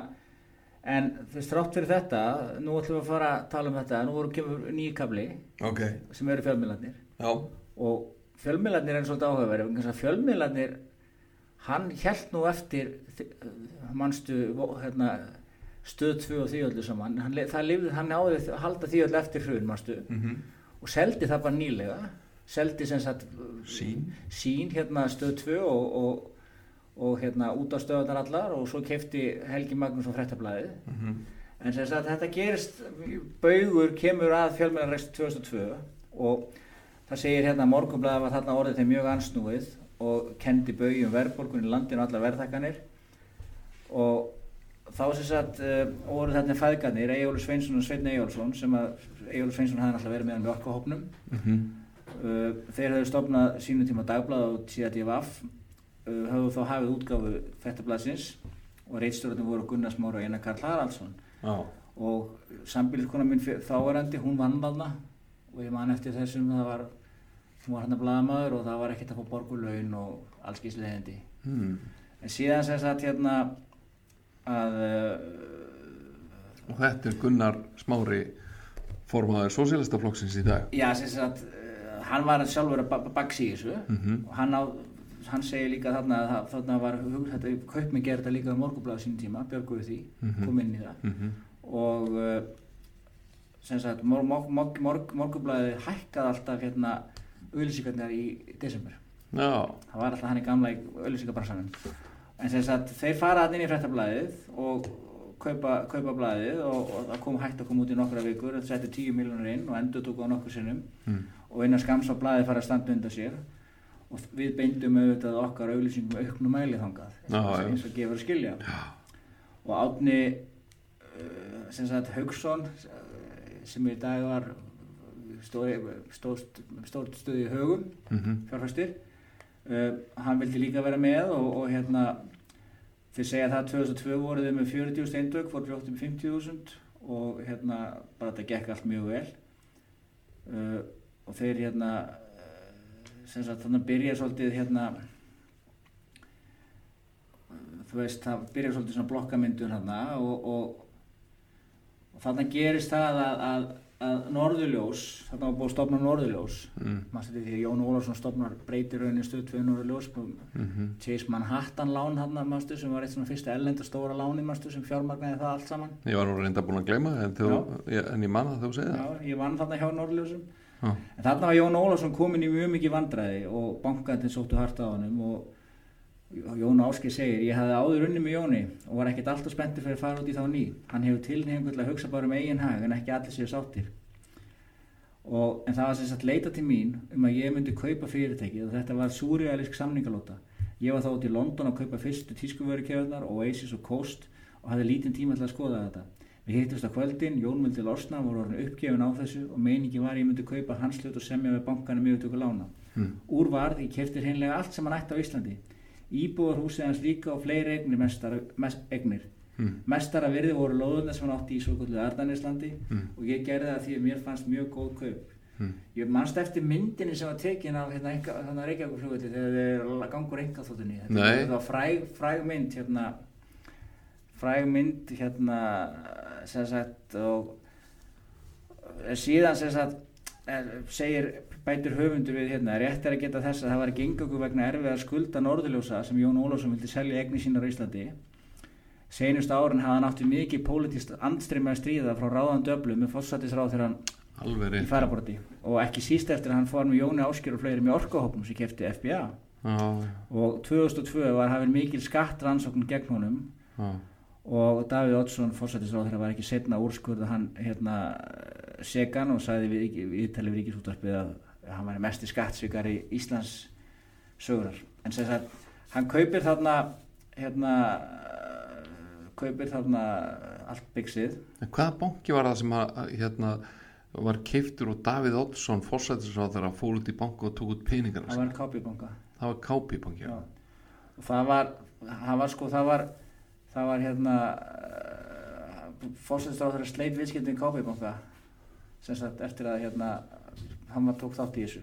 en fyrst rátt fyrir þetta nú ætlum við að fara að tala um þetta. Nú voru kemur nýju kabli ok, sem eru fjölmiðlarnir. Og fjölmiðlarnir er svolítið áhugaverð þess fjölmiðlarnir hann held nú eftir mannstu hérna, stöð 2 og því öllu saman hann, það lifði, hann náði að halda því öllu eftir hrun mm og seldi það bara nýlega. Seldi sem sagt sín. Sín hérna stöð 2 og, og, og hérna út á stöðunar allar og svo kefti Helgi Magnús á frettablaðið mm en sem sagt þetta gerist baugur kemur að fjölmennarreist 2002 og það segir hérna morgunblæði var þarna orðið þeim mjög ansnúið og kendi baugjum verðbólgun í landinu og allar verðhækkanir. Og þá sem sagt uh, voru þarna fæðgarnir Egilur Sveinsson og Sveinn Egilsson sem að Egilur Sveinsson hafði náttúrulega verið með hann með orkuhópnum. -hmm. Uh, þeir höfðu stofnað sínum tíma dagblað og TDVF uh, höfðu þá hafið útgáfu fettablaðsins og reitstjórnum voru Gunnar Smára og Einar Karl Haraldsson. Já, og sambíliskona minn fyr- þáverandi, hún vann þarna og ég man eftir þessum það var, hún var hann að blaðamaður og það var ekkert að fá borgulaun og allskísleðindi hmm. en síðan sem sagt hérna að Og þetta er Gunnar Smári formaður Sósélistaflokksins í dag. já sem sagt uh, hann var sjálfur að ba- baksa í þessu Mm og hann, á, hann segir líka þarna að þarna var þetta, kaupminn gerði þetta líka um morgublaðu sín tíma, björguðu því, Mhm. kom inn í það -hmm. og uh, sem sagt mor, mor, mor, morg, morgublaði hækkaði alltaf hérna auðlýsingarnar í desember Já, það var alltaf hann í gamla í auðlýsingabransanum en sem sagt þeir fara hann inn í fréttablaðið og kaupa, kaupa blæðið og, og það kom hægt að koma út í nokkra vikur þetta setti 10 miljónur inn og endur tók á nokkur sinnum. Mm. og innan skams á blæðið fara að standa undan sér. Og við beindum auðvitað okkar auðlýsingum auknum mæli þangað Já, eins og- já. og gefur að skilja. Og Átni uh, sem sagt Haugsson sem í dag var stór, stór, stór stuð í högum Mm fjárfæstir uh, hann vildi líka vera með og, og hérna þeir segja það 2002 voru þau með 40 steindök fór fljótt um 50.000 og hérna bara þetta gekk allt mjög vel. Uh, og þeir hérna uh, sem sagt þannig byrja svolítið hérna þú veist það byrja svolítið svona blokkamyndun hérna og, og, og þannig gerist það að, að, að Norðurljós, þarna var búið að stopna Norðurljós. Mm. maður stætti því að Jón Ólafsson stopnar breytir rauninni stöð 2 Norðurljós Mm Chase Manhattan lán hann mástu sem var eitt svona fyrsta ellenda stóra láni mástu sem fjármagnaði það allt saman? Ég var nú reynda búin að gleyma en, þú, ég, en ég manna þú segið það. Já, ég vann þarna hjá Norðurljósum. Já. en þarna var Jón Ólafsson komin í mjög mikið vandræði og bankandinn sóttu hart á honum og Jón Áski segir ég hafði áður unni með Jóni og var ekkert alltaf spenntur fyrir að fara út í þá ný hann hefur tilhengu til að hugsa bara um eigin hag en ekki allir séu sáttir. Og, en það var sem sagt leita til mín um að ég myndi kaupa fyrirtæki og þetta var súrealisk samningalóta ég var þá út í London að kaupa fyrstu tískuvörukjöfnar Oasis og Coast og hafði lítinn tíma til að skoða þetta. Við hittust á kvöldin, Jón vildi losna voru orðin uppgefin á þessu og meiningi var ég myndi kaupa hans hlut og semja við bankanum mjög tökur lána. Mm. úr varð, ég kefti hreinlega allt sem hann ætti á Íslandi íbúðar húsið hans líka og fleiri eignir mestar, mest, eignir Mm. mestara virði voru lóðuna sem hann átti í svo kvöldu Ardaníslandi Mm. og ég gerði það því að mér fannst mjög góð kaup Mm. ég manst eftir myndinni sem var tekin af hérna, hérna Reykjavík flugvelli þegar þeir gangur enga þóttunni Nei. þetta var fræg, fræg mynd hérna fræg mynd hérna sem sagt og eh, síðan sem sagt er, segir bætur höfundur við hérna rétt er að geta þess að það var yngangu vegna erfiðar skulda norðurljósa sem Jón Ólafsson vildi selja egni sínar á Íslandi Seinustu árin hafði hann átti mikið pólitíst andstreyma að stríða frá ráðan döflu með fórsættisráð þegar hann í faraborti og ekki síst eftir að hann fór með Jóni Áskjör og fleiri með orkuhópnum sem kefti FBA Já, og 2002 var hafinn mikil skattrannsókn gegn honum já, og Davíð Oddsson fórsættisráð þegar var ekki setna úrskurða hann hérna segan og sagði við, við tali við að hann var mesti skattsvíkari Íslands sögurar. En sem sagt hann kaupir þarna hérna kaupir þarna allt byggsið En hvaða banki var það sem að, að, hérna, var keiftur og Davíð Oddsson fórsættisráð þegar hann fór út í banku og tók út peningarna það var kápjubanka það var Já. og það var það var sko það var það var hérna fórsættisráð þegar sleit viðskiptin kápjubanka sem sagt eftir að hérna hann var tók þátt í þessu.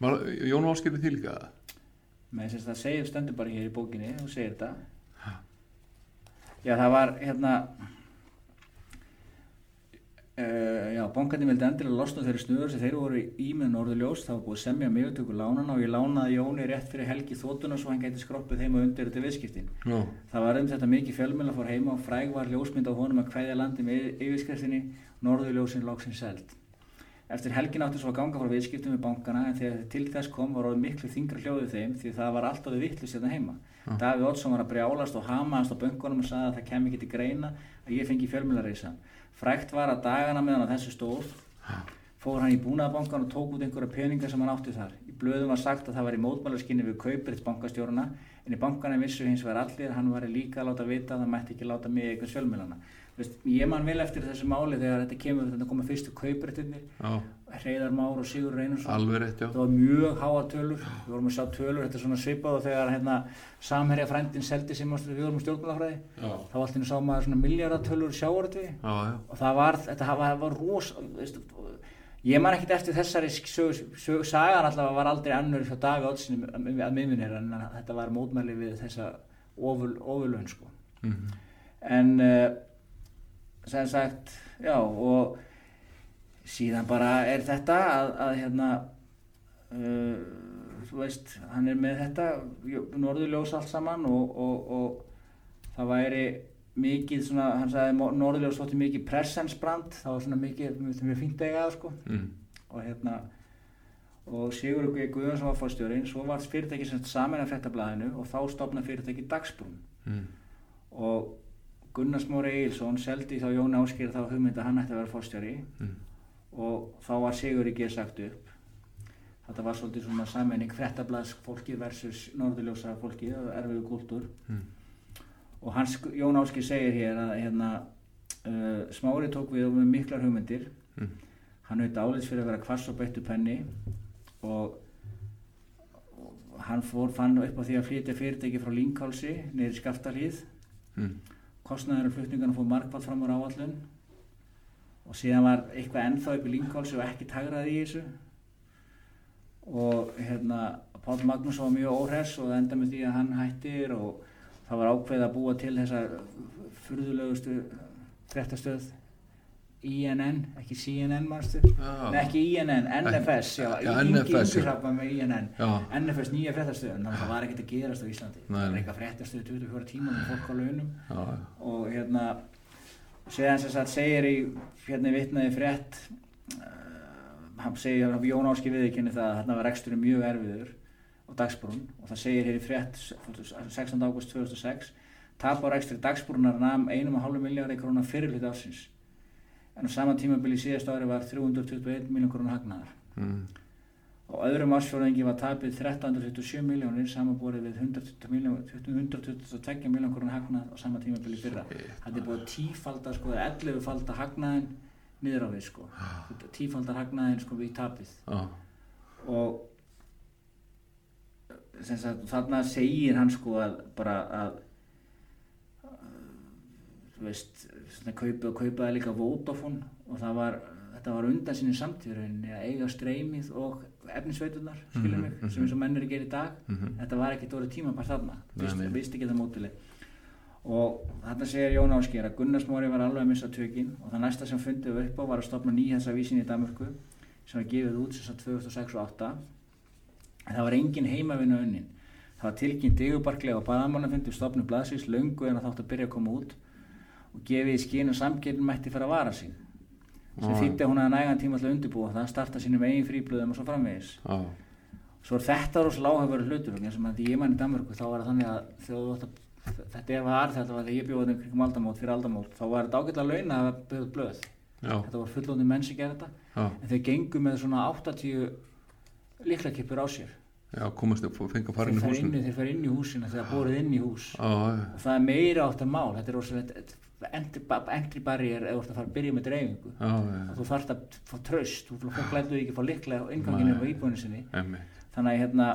Var, Jón Áskilur því líka? Það? segir stendur bara hér í bókinni og segir þetta. Já það var hérna uh, já bankandi vildi endilega losna þeirri snuður sem þeir voru í með norðurljós. Það var búið semja með tökur lánana og ég lánaði Jóni rétt fyrir helgi þóttuna svo hann gæti skroppið heima undir þetta viðskiptin Já, það var um þetta mikið fjölmjöla fór heima og fræg var ljósmynd á honum að kveðja landi með yfirskriftinni norðurljósin lóksin seld Eftir helgin áttu svo að ganga frá viðskiptum við bankana en þegar til þess kom var orðið miklu þingra hljóðið þeim því það var alltaf við vittlust hérna heima. Já. Davíð Oddsson var að brjálast og hamaðast á bönkunum og sagði að það kem ekki til greina að ég fengi fjölmjölareysa. Frækt var að dagana meðan á þessu stóð fór hann í búnaðabankan og tók út einhverja peninga sem hann átti þar. Í blöðum var sagt að það var í mótmælarskinni við kaupirits bankastjóruna en í bankana vissu hins vegar allir að hann var líka að láta vita að það mætti ekki láta mig eitthvað fjölmjölana. Ég man vel eftir þessu máli þegar þetta kemur, þetta koma fyrstu kaupiritinir já, Hreiðar Már og Sigur Reynarsson. Það var mjög háa tölur. Við vorum að sjá tölur, þetta er svona svipað og þegar hérna, samherja frændin seldi sem við vorum stjórnmálafræði. Þá var allir sá maður svona miljardatölur já, og það var, þetta var, var ros veist, ég man ekkit eftir þessari sög, sög, sagan allavega var aldrei annur hjá Daví Oddsson að miðminir en þetta var mótmæli við þessa oful, ofulun sko. mhm, en uh, sem sagt já og síðan bara er þetta að, að hérna uh, þú veist, hann er með þetta norðurljós allt saman og, og, og það væri mikið svona, hann sagði norðurljós þótti mikið presensbrand, það var svona mikið mjög fínt eiga það sko. Mm, og hérna og Sigur Guðjónsson var fórstjórinn svo var fyrirtæki saman að fréttablaðinu og þá stopna fyrirtæki Dagsbrún. Mm, og Gunnar Smári Egilson seldi þá Jón Áskir þá hugmynd að hann ætti að vera fórstjóri Mm. og þá var Sigur ekki sagt upp. Þetta var svolítið svona sammenning frettablaðs fólki versus norðurljósa fólki erfiðu kúltúr Mm. og hans, Jón Áskir segir hér að hérna, uh, Smári tók við með miklar hugmyndir. Mm. hann naut álits fyrir að vera kvass og beittu penni. Og, og hann fór fann upp á því að flytja fyrirtæki frá niður í Skaftalíð Mm. kostnaður flutningarna fór markvall fram úr áallun og síðan var eitthvað ennþá upp í Línkálsi og ekki tagraði í þessu og hérna Pál Magnús var mjög óhress og það enda með því að hann hættir og það var ákveð að búa til þessa furðulegustu fréttastöð INN, ekki CNN mannstu. Nei, ekki INN, NFS já, Já, NFS. NFS nýja fréttastöðun, það var ekkert að gerast á Íslandi Nei, það var eitthvað fréttastöð 24 tíma með fólk á launum Já. og hérna séðan sem sagt segir í hérna í vitnaði frétt uh, hann segir Jón Áski viðurkenni það að þarna var reksturinn mjög erfiður á dagsbrún og það segir hér í frétt 16. ágúst 2006 tap á rekstri dagsbrúnar nam 1,5 miljardar krónar fyrir hluti ásins en á sama tímabili síðast ári var 321 miljón krónar hagnaðar Mm. á öðrum ásfjörðingi var tapið 1327 miljónir samanborið við 120 miljón- 122 miljón krónar hagnað á sama tímabili fyrra þetta er búið að tífalda sko, 11 falda hagnaðin niður á við sko. tífaldar hagnaðin sko, við tapið Já. og sagt, þarna segir hann sko að bara að þú veist svona kaupið og kaupaði líka Vodafone og það var, þetta var undan sinni samtíðurinn að eiga streymið og efnisveitunar, skilur mig, Mhm, sem eins og menn að gera í dag. Mhm. þetta var ekkert orðið tímabært þarna Nei, vist, ekki það mótileg og þarna segir Jón Ásker að Gunnar Smári var alveg að missa tökin og það næsta sem fundið upp á var að stopna nýjasa vísin í Danmörku sem var gefið út sem sagt 2006 og 2008 en það var engin heimavinna unnin. Það var tilkynnt yfirbarklega og badamannafundu stopnu blaðsins löngu en að þátt að byrja að koma út og gefið í skín og samkjöldin mætti fyrir að vara sig sem þýtti að hún að nægan tíma til að undirbúa það starta sínum eigin fríblöðum og svo framvegis Já. Svo er þetta rosalega áhafverður hlutur vegna sem að því ég mann í Danmörku þá var það þannig að að þetta er var þetta var þegar ég bjóði um kringum aldamót fyrir aldamót þá var þetta ágætlega launa að bjóða blöð Já. þetta var fullóndi menn sem gerði þetta Já. en þau gengu með svona 80 líklakippur á sér Já, komast upp og fengi að fara inn í húsin þeir fara inn í húsina þegar borið inn í hús. Já, já. og það er meira átt að mál. Þetta er rosalega entry barrier eða ert að fara að byrja með dreifingu. Já, já, og þú þarft að fá tröst þú lætur ekki að fá liklega á inganginu á Nei. íbúinu sinni. Emmi þannig að hérna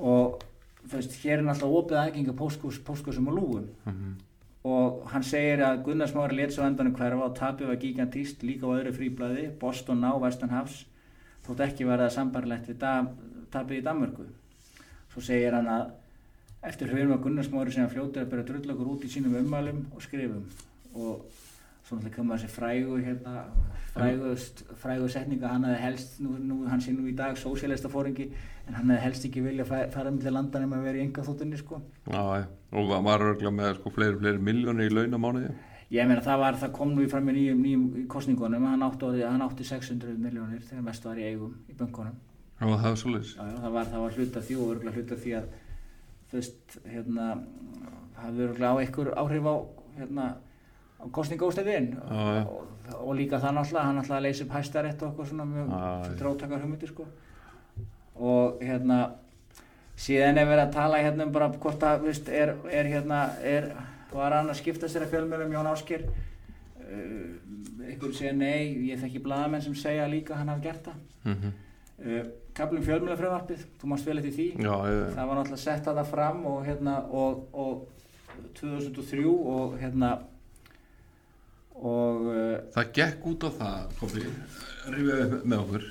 og þú veist, hér er náttúrulega opið aðgengi póstkúsum og lúgum. Mhm. og hann segir að Gunnar Smári létt svo endanum hverfa og tapið var gigantíst líka á öðru fríblæði, Boston á Vestanhafs þótt ekki verða sambarlegt við tapið í Danmörku. Svo segir hann að eftir hrjum að Gunnar Smári sem fljótið að byrja drullagur út í sínum ummælum og skrifum. Og svo náttúrulega kemur þessi frægu hérna, frægu, frægu setninga hann hefði helst, nú, nú hann sé nú í dag sósélista fóringi en hann hefði helst ekki vilja fæ- fara millir landan um að vera í enga þóttunni sko. Já. Og var- var örgulega með sko fleiri, fleiri miljónir í launamánuði Ég meina það var, það kom nú í fram í nýjum, nýjum kostningunum, hann átti, hann átti 600 miljónir þegar mest var í eigum í bönkunum. Já, það var svolítið Já, það var, það var hluta því og örgulega hluta því að, þú veist, hérna, hafði örgulega á einhver áhrif á, hérna, á kostningóstæðin Já, já. og, og líka það náttúrulega, hann náttúrulega leysi upp hæstarétt og eitthvað svona mjög já. drótakar hugmyndir, sko. Og hérna, síðan er verið að tala hérna um bara hvort að, þú veist, er, er hérna, er, var hann að skipta sér að fjölmjölum Jón Áskir uh, einhver segja nei, ég þekki blaðamenn sem segja líka hann hafi gert það Mhm. uh, kaplum fjölmjölafröðvarpið, þú mást vel eftir því Já, það var náttúrulega sett að það fram og hérna og, og 2003 og hérna og uh, Það gekk út á það, Kofi, rifjaði upp með okkur.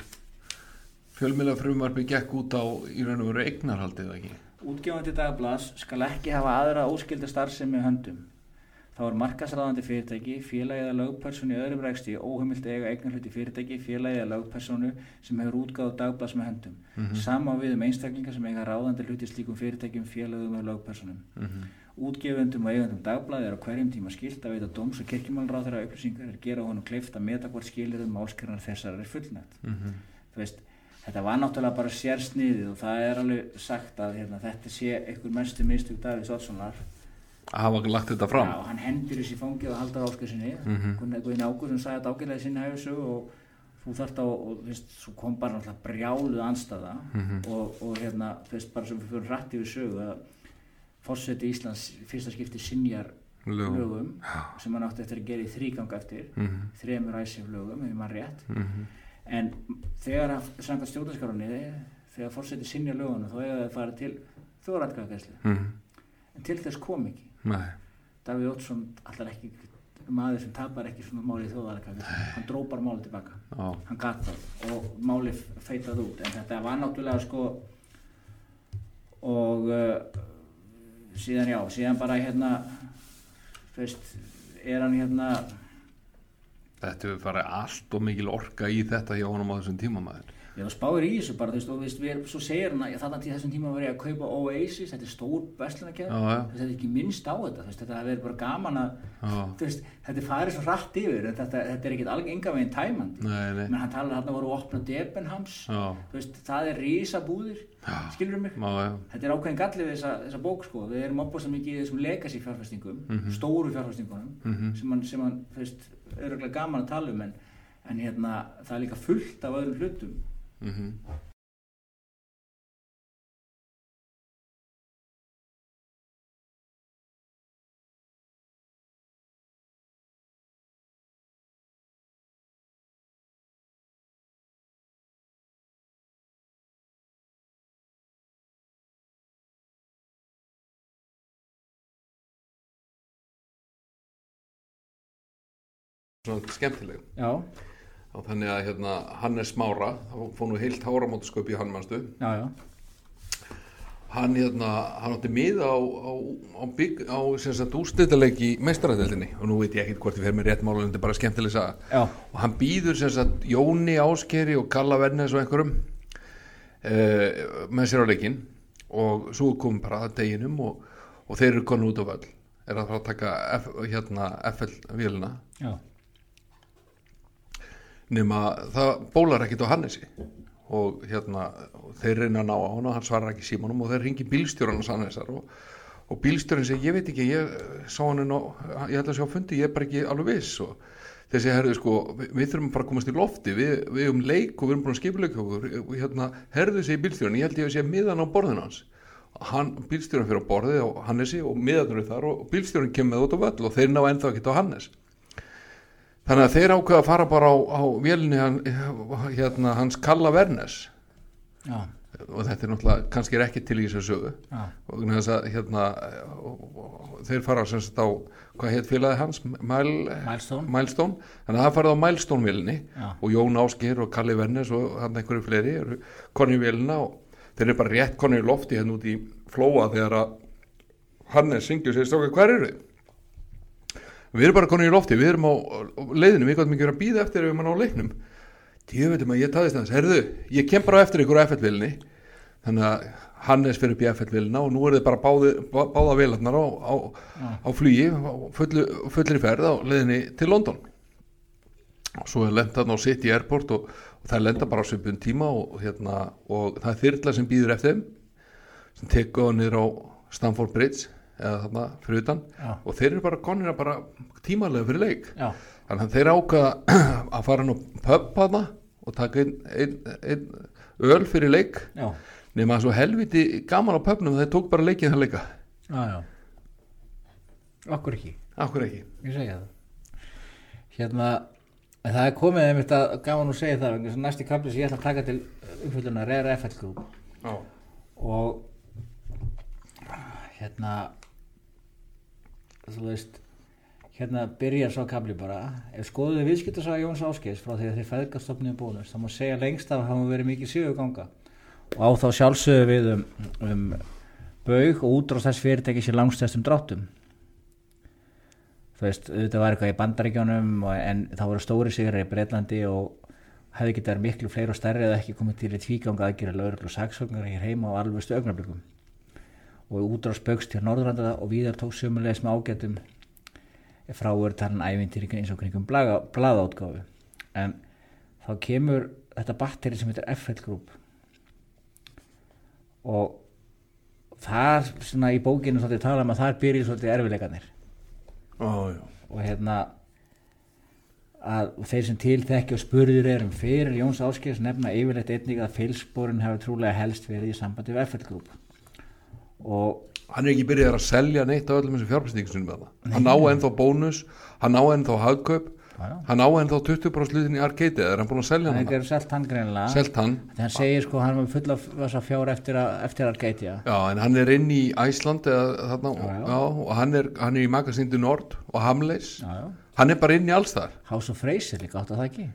Fjölmjöla frumarfi gekk út á í raun og veru eignarhaldið ekki. Útgefandi dagblads skal ekki hafa aðra óskilda starfsemi í höndum þá er markasræðandi fyrirtæki, félagi eða lögpersonu í öðrum ræksti óheimilt að eiga eignarhluti fyrirtæki, félagi eða lögpersonu sem hefur útgáð dagblads með höndum Mhm. sama á við um einstaklingar sem eiga ráðandi hluti slíkum fyrirtækjum, félagum eða lögpersonum Mhm. Útgefundum og eigandum dagblaði er á hverjum tíma skilt að veita dóms og kirkjumálráð þeirra upplýsingar er gera honum kleift að meta hvort skilirðum málskernar þessar er fullnægt. Mhm. Þú veist, þetta var náttúrulega bara sérsniðið og það er alveg sagt að hérna, þetta sé einhver mestu mistug Davíðs Oddssonar. Að hafa lagt þetta fram? Já, hann hendur þessi fangið og haldar áskursinni mm. -hmm. Guðin Ágúrsson sagði þetta ágæðlega í sinni hæfisögu og þú þarft á, og veist, svo kom bara náttúrulega brjáluð anstæða Mhm. og, og hérna, veist, bara sem við fyrir rætt yfir sögu að fórseti Íslands fyrsta skipti sinjar lögum. lögum sem hann átti eftir að gera í þrýgang eftir. Mhm, þremur æsif lögum, ef maður rétt. Mhm, en þegar að samkvæmt stjórnarskarunni þegar fórseti sinjar lögunum þá eiga það að fara til þjóðrætkvæðagæslu mhm. en til þess kom ekki. Nei, Davíð Ótsson allar ekki maður sem tapar ekki svona máli í þjóðarækka hann drópar máli tilbaka. Já, hann gat það og máli feitað út. En þetta var náttúrulega sko og uh, síðan já, síðan bara hérna veist, er hann hérna þetta hefur farið allt og mikil orka í þetta hjá honum á þessum tíma maður. Já, spáir í þessu bara, þú veist, og við erum, svo segir hann að þannig til þessum tíma var ég að kaupa Oasis, þetta er stór bestlunarkjæð, þetta er ekki minnst á þetta, veist, þetta verið bara gaman að, veist, þetta farið svo hratt yfir, þetta, þetta er ekkert alveg enga veginn nei menn hann talar hann voru að opna Debenhams Já, þú veist, það er rísabúðir skilur mig, já, já, þetta er ákveðin gallið við þessa, þessa bók sko, við erum opbúðslega mikið í þessum legacy fjárfestingum Mhm. stóru fjárfestingunum Mhm. sem hann, sem hann þú veist, öruglega gaman að tala um en, en hérna, það er líka fullt af öðrum hlutum. Mhm Svona skemmtileg. Já, og þannig að hérna Hannes Smára þá fór nú heilt háramótasköp í hann mannstu já, já. Hann hérna, hann átti mið á, á, á, á úrstættalegi í meistaræðeldinni og nú veit ég ekkert hvort ég fer með rétt mála en þetta er bara skemmtileg saga. Og hann býður sem sagt Jóni Áskeri og Kalla Vernes og einhverjum uh, með sér á leikinn. Og svo kom bara að deginum og, og þeir eru konu út á völl. Er að fara að taka F, hérna FL-vélina já, nema það bólar ekkit á Hannesi. Og hérna þeir reyna að ná á hann og hann svarar ekki símanum og þeir ringi bílstjóran hans Hannesar og, og bílstjóran segir ég veit ekki, ég sá hann ég ætla að sjá fundi, ég er bara ekki alveg viss. Og segja, herðu sko við, við þurfum bara að komast í lofti, við, við um leik og við erum búin að skipuleika okkur. Og hérna, herðu segir bílstjóran, ég held ég að segja miðan á borðinu hans. Hann, bílstjóran fyrir á borðið á Hannesi og miðanur þar og bílstjóran kemur með út á völl og þeir ná ennþá ekki á Hannes Þannig að þeir ákveða að fara bara á, á hann, hérna, hans Kalla Vernes já, og þetta er náttúrulega kannski ekki til í þessu sögu. Og þess að hérna, þeir fara sem sagt á hvað heit félagi hans? Mæl, Milestone. Milestone. Þannig að það farið á Já. og Jón Áskir og Kalli Vernes og hann einhverju fleiri eru konni í vélina og þeir eru bara rétt konni í lofti hérna út í flóa þegar að Hannes syngjur og segir stróka hver eru þið? Við erum bara konið í lofti, við erum á á leiðinu, við gáttum ekki verið að býða eftir ef mann á leiknum. Djöfum að ég taðist þess, herðu, ég kem bara á eftir ykkur á FL-vilni, þannig að Hannes fyrir upp í FL-vilna og nú eru þið bara báði, bá, báða vélarnar á, á, á flugi, á fullu, fullri ferð á leiðinni til London. Og svo er lendan á City Airport og, og það er lenda bara á svipun tíma og, hérna, og það er þyrla sem býður eftir sem tekur niður á Stamford Bridge eða þarna fyrir utan. Já. og þeir eru bara konir að bara tímalega fyrir leik. Já, þannig að þeir ákvaða að fara nú hana og taka einn ein, ein öl fyrir leik. Nema að svo helviti gaman á pubnum þeir tók bara leikið það leika já, já. Okkur ekki. Akkur ekki. Ég segja það. Hérna en það er komið einmitt að gaman að segja það að næsti kapli sem ég ætla að taka til umfjöldunar er FL Group. Já, og hérna þú veist hérna byrjar svo kapli bara. Ef skoðuðu viðskiptasaga Jóns Áskeis frá því að þeir feðgastofnum bónus þá má segja lengst af hafa verið mikið siguganga og á þá sjálfsögðu við um, um baug og útrást þess fyrirtæki sér langstæstum dráttum. Þú veist, auðvitað var eitthvað í bandaríkjónum en þá voru stóri sigrar í Breitlandi og hefði getið miklu fleiri og stærri eða ekki komið til í tvíganga aðgera lögreglu og saksóknar hér heima á alvegstu augnablikum og útrást baugst hjá Norðurlanda og víðar tók sömulegis með ágætum frá er talan ævintýri eins og kringum blaðátgáfu en þá kemur þetta batteri sem heitir FL Group. Og þar svona í bókinu svolítið tala um að þar byrjir svolítið erfileikarnir Já, já. og hérna að þeir sem til þekki og spurður erum fyrir Jóns Áskers nefna yfirleitt einnig að fylsporin hefur trúlega helst verið í sambandi við FL Group og Hann er ekki byrjað að selja neitt á öllum þessu fjárfæstingunum með það. Hann á ennþá bónus, hann á ennþá hagkaup, Já, já. hann á ennþá 20% hlutin í Arcade, er hann búin að selja hann hann? er selt hann greinilega Selt hann, þegar hann segir sko hann var full af þessa fjár eftir að, eftir að geitja já, en hann er inn í Æsland eða þarna, Já, já. já, og hann er, hann er í Magasindi Nord og Hamleis, já, já. hann er bara inn í alls þar. House of Fraser líka átt að það ekki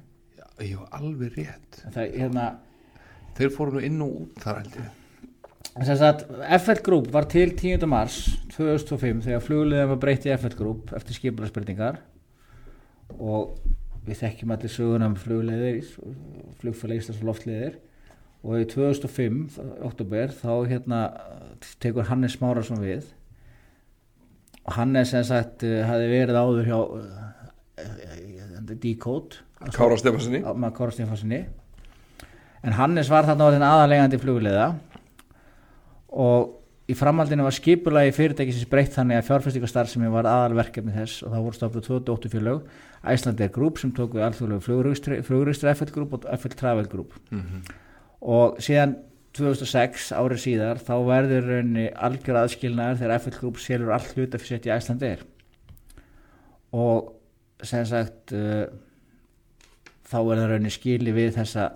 Já, var alveg rétt. það, hérna, Þeir fóru nú inn og út þar held ég. FL Group var til 10. mars 2005 þegar flugliðin var breytt í FL Group eftir skipularsbyrningar og við þekkjum allir söguna um flugliðir flugfæla Íslands og loftliðir og í 2005, oktober þá hérna tekur Hannes Smárasson við. Og Hannes sem sagt eh, hafði verið áður hjá uh, Decode. Kára Stefanssoni. en Hannes var þarna aðalegandi flugulega og í framhaldinu var skipulagi fyrirtækisins breytt þannig að fjárfestingastarfsemi var aðalverkefni þess og það voru stofnum 28 félög Icelandair Group sem tók við alþjóðlegu fluguristri FL Group og FL Travel Group. Og síðan 2006 árið síðar þá verður raunni algjör aðskilnaður þegar FL Group selur all hluta fyrir sett í Icelandair. Og sem sagt uh, þá er það raunni skili við þessa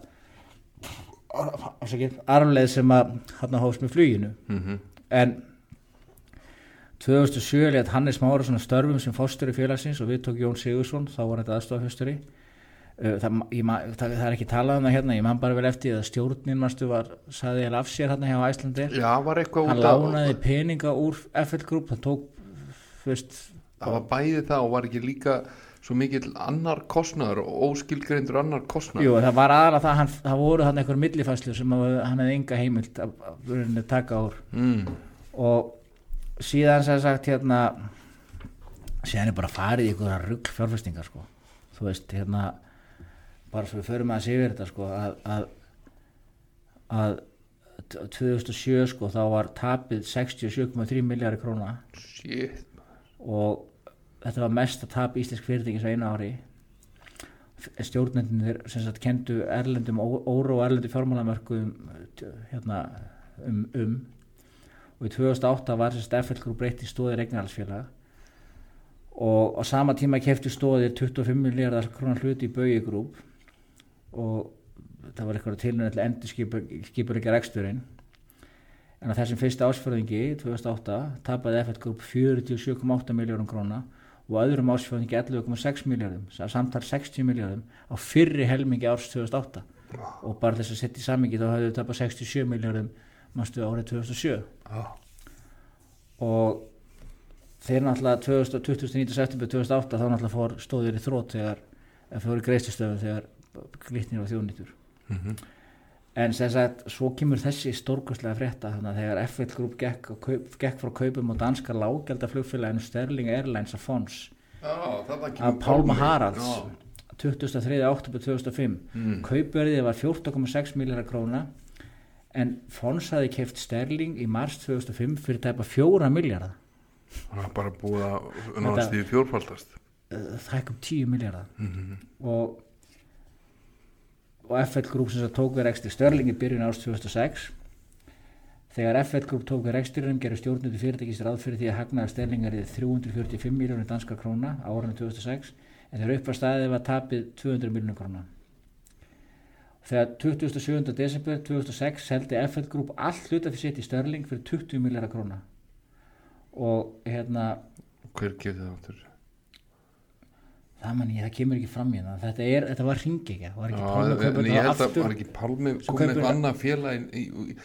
arfleið sem að hann hófst með fluginu. Mm en 2007 létt Hannes Márasson að störfum sem fóstur í félagsins og við tók Jón Sigursson þá var þetta aðstofafjösturi það, ég ma- það, það er ekki talað um það hérna ég man bara vel eftir að stjórnin manstu var saði ég af sér hérna hjá Æslandir Já, hann lánaði peninga úr FL Group það tók fyrst Það var bæði það og var ekki líka svo mikill annar kostnaður og óskilgreindur annar kostnaður. Jú, það var aðalega það, hann, það voru hann einhver millifæslu sem að, hann hefði enga heimild að, að, taka úr Mm. og síðan sem sagt hérna síðan er bara farið í einhverja rugg fjárfestingar sko þú veist hérna bara svo við förum að sé yfir þetta sko að, að, að t- 2007 sko þá var tapið 67,3 miljardar króna Shit. og þetta var mest að tap íslensk fyrirtækis á einu ári. Stjórnendinir sem sagt kendu erlendum óru og erlendu fjármálamörkuðum hérna um, um. Og í 2008 var þess að FL Group breytti stóðir eignarhalsfélag og á sama tíma kefti stóðir 25 miljardar krónar hluti í Bögi Group. Og það var eitthvað tilnöð til endur skipuleikja reksturinn. En á þessum fyrsta ásfjörðingi 2008 tapaði FL Group 47,8 miljórum króna og öðrum ásfjörðingi 11,6 miljardum samtal 60 miljardum á fyrri helmingi árs 2008 og bara þess að setja í samingi þá hafði við tapað 67 miljardum mástu árið 2007 Já. og þeir náttúrulega 2000 29. september 2008 þá náttúrulega fór stóðir í þrótt þegar fór í greiðslustöfu þegar glitnir og þjónýtur Mhm. En sem sagt svo kemur þessi stórkostlega frétta þannig að þegar FL Group gekk, kaup, gekk frá kaupum á danska lágjaldaflugfélaginu Sterling Airlines að Fons kemur Pálma. Haralds Já. 23. oktober 2005 Mm. kaupverðið var 14,6 miljardar króna en Fons hafi keft Sterling í mars 2005 fyrir tæpa 4 miljardar Það er bara búið að náðast í fjórfaldast. það ekki um 10 miljardar Mm og, og FL Group sem tók við rekstri Störling í byrjun árs 2006 þegar FL Group tók við reksturinnum gerur stjórnundu fyrirtækist ráð fyrir því að hagnaða Sterlingar í 345 miljónir danskar króna á árinu 2006 en þegar upp að staðið var tapið 200 miljónir króna þegar 27. desember 2006 seldi FL Group all hlutafið sitt í Störling fyrir 20 miljardar króna og hérna Hver gefði það áttur? Það man ég, það kemur ekki fram í það þetta, er, þetta var ringegja, var ekki Pálmi en ég held að var ekki Pálmi kaupir- eitthvað annað félag í, í,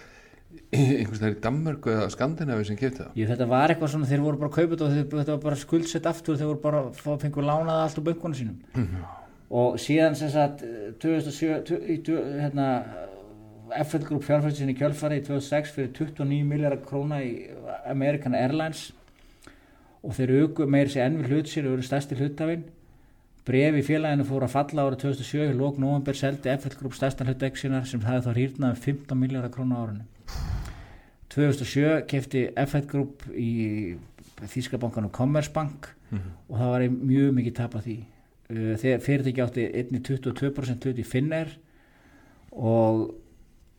í, einhvers þær í Danmörku eða Skandinavi sem kefti það? Þetta var eitthvað svona, þeir voru bara þetta og þeir, þetta var bara skuldsett aftur þeir voru bara að fengu lánað allt úr böngunum sínum. Og síðan sem sagt 2007 tu- í tu- hérna, FL Group fjárfæsti sinni kjölfari í 2006 fyrir 29 miljardar króna í American Airlines. Og þeir auku meiri sér enn við hlut sér og eru stærsti hlutafinn Bref í félaginu fór að falla árið 2007 í lók november seldi FL Group stærstan hlut ekssinar sem hafði þá hýrnað um 15 miljardar króna á árinu. 2007 kefti F1 Group í Þískabankanum Commerzbank og það var mjög mikið tap af því. Uh, þegar fyrirtæki átti einni 22% hlut í Finnair og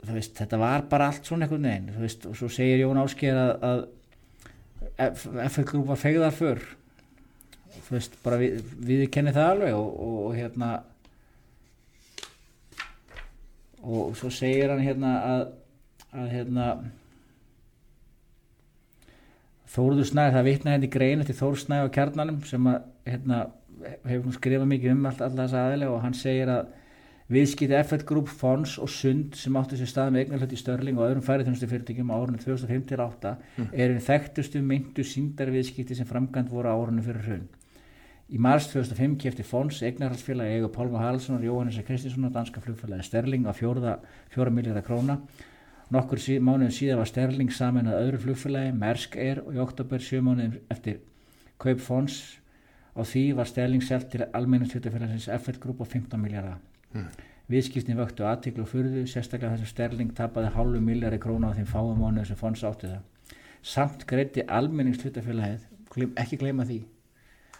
veist, þetta var bara allt svona einhvern veginn veist, og svo segir Jón Ásker að, að F- F1 Group var fegðar fyrr þú veist, bara við, við kennum það alveg og, og, og hérna og svo segir hann hérna að, að hérna Þórður Snæði, það vitna hérna í greinu til Þórður Snæði á kjarnanum sem að hérna, hefur skrifað mikið um allt, alltaf aðeinslega og hann segir að viðskipti F1 Group, Fons og Sund sem áttu sér stað með eignarhlut í Störling og öðrum færiðunastu fyrirtækjum á árunum 2005-2008 eru þekktustu myndu síndarviðskipti sem framkvæmt voru á árunum fyrir hrun. Í mars 2005 kefti Fons eignarhaldsfélagi eigu Pálma Halsson og Jóhannes Kristinsson og danska flugfélagi Sterling á fjóra, miljardar króna. Nokkur sí, mánuðum síðan var Sterling saman að öðru flugfélagi, Mersk Air og í oktober sjö mánuðum eftir kaup Fons á því var Sterling selt til almenningslutafélagsins F1 Group á 15 miljardar. Mm. Viðskiptin vöktu aðtiklu og furðu, sérstaklega þess að Sterling tapaði hálfu miljardi króna á þeim fáum mánuðum sem Fons átti það. Samt greiti almenningshlutafélagið, gleym- ekki gleyma því.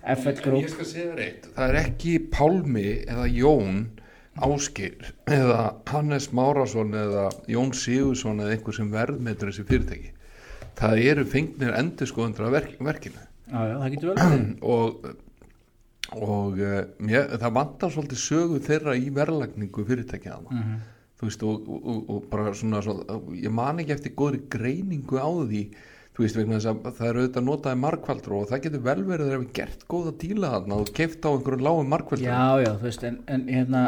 F1 En Group ég skal segja þér eitt, það er ekki Pálmi eða Jón Áskir eða Hannes Márasson eða Jón Sigursson eða einhver sem verðmetur þessi fyrirtæki. Það eru fengnir endurskoðundra verk, verkinu Já, já, það getur vel og, og uh, mér, það vantar svolítið sögu þeirra í verðlagningu fyrirtækja þarna. Mhm. þú veist og, og, og bara svona, svona ég man ekki eftir góðri greiningu á því þú veist vegna þess að það eru auðvitað notaði markvaldur og það getur vel verið að þeir hafa gert góða díla þarna og keift á einhverjum lágum markvaldur Já, já, þú veist, en, en hérna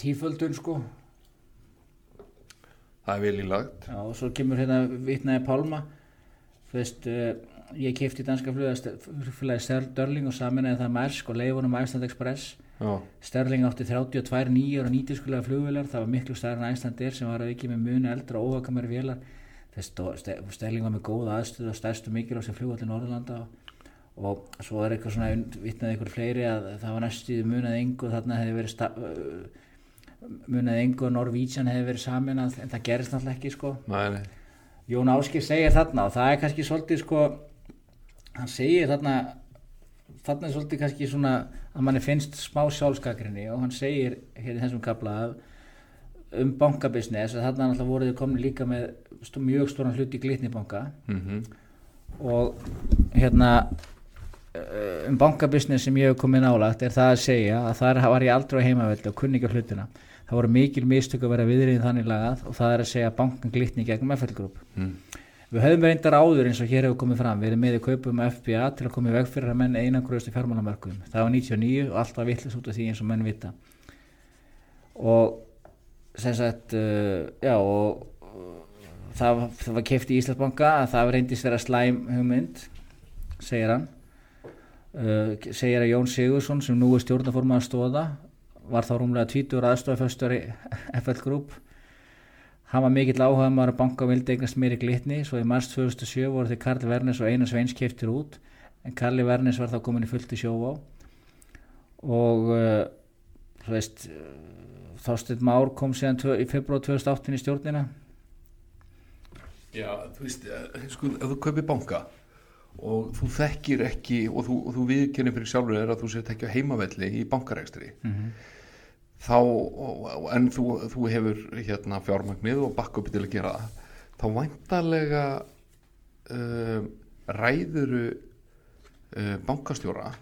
tíföldun sko. Það er vel í lagt. Já, og svo kemur hérna vitnaði Pálma þú veist, uh, ég kefti danska flugfélagi Sterling og saminæði það Mersk og leifunum Æsland Express. Já, Sterling átti 32 nýjar og nýtiskulega flugvélar það var miklu stærn Æslandir sem var að ekki með muni eldra og óhakamari vélar Sterling var með góða aðstöð og stærstu mikilvæg sem flugvalli Norðurlanda og, og svo er eitthvað svona vitnaði ykkur fleiri að það var næstuði munið engu þarna hefði verið sta- munið engu og Norvítsjan hefði verið samin en það gerist náttúrulega ekki sko. Nei, nei. Jón Áskir segir þarna og það er kannski svolítið sko hann segir þarna þarna er svolítið kannski svona að manni finnst smá sjálfskakrinni og hann segir hér í þessum kapla um bankabisnes að þarna náttúrulega voruð þið komin líka með stó, mjög stóran hlut í glitnibanka mm og hérna eh, um bankabisnes sem ég hef komið nálagt er það að segja að þar var ég aldrei á heimaveldi og kunni ekki á hlutina það voru mikil mistök að vera viðriðin þannig lagað og það er að segja að bankan glitni gegnum FL-grúp mm. Við höfum reyndar áður eins og hér hefur komið fram verið með í kaupum FBA til að koma í veg fyrir að menn einangruðust í fjármálamarkuðum. Það var 99 og allt var vitlis út af því eins og menn vita. Og sem sagt, uh, já og það, það var keft í Íslandsbanka að það reyndist vera slæm hugmynd, segir hann. Uh, segir að Jón Sigursson sem nú er stjórnaformað stóða var þá rúmlega 20 aðstofaföstur í FL Group Hann var mikill áhuga maður að banka vildi eignast meiri glitni, svo í mars 2007 voru þeir Karl Vernes og Einar Sveins keftir út, en Karli Vernes var þá komin í fullt í sjóvá og uh, þú veist, uh, Þorsteinn Már kom síðan í februar 2008 í stjórnina. Já, þú veist, eh, sko, ef þú kaupir banka og þú þekkir ekki og þú, þú viðkennir fyrir sjálfur er að þú sett ekki á heimavelli í bankarekstri Mm -hmm. þá, en þú, þú hefur hérna fjármagnið og bakkupi til að gera það þá væntalega uh, ræðuru uh, bankastjóra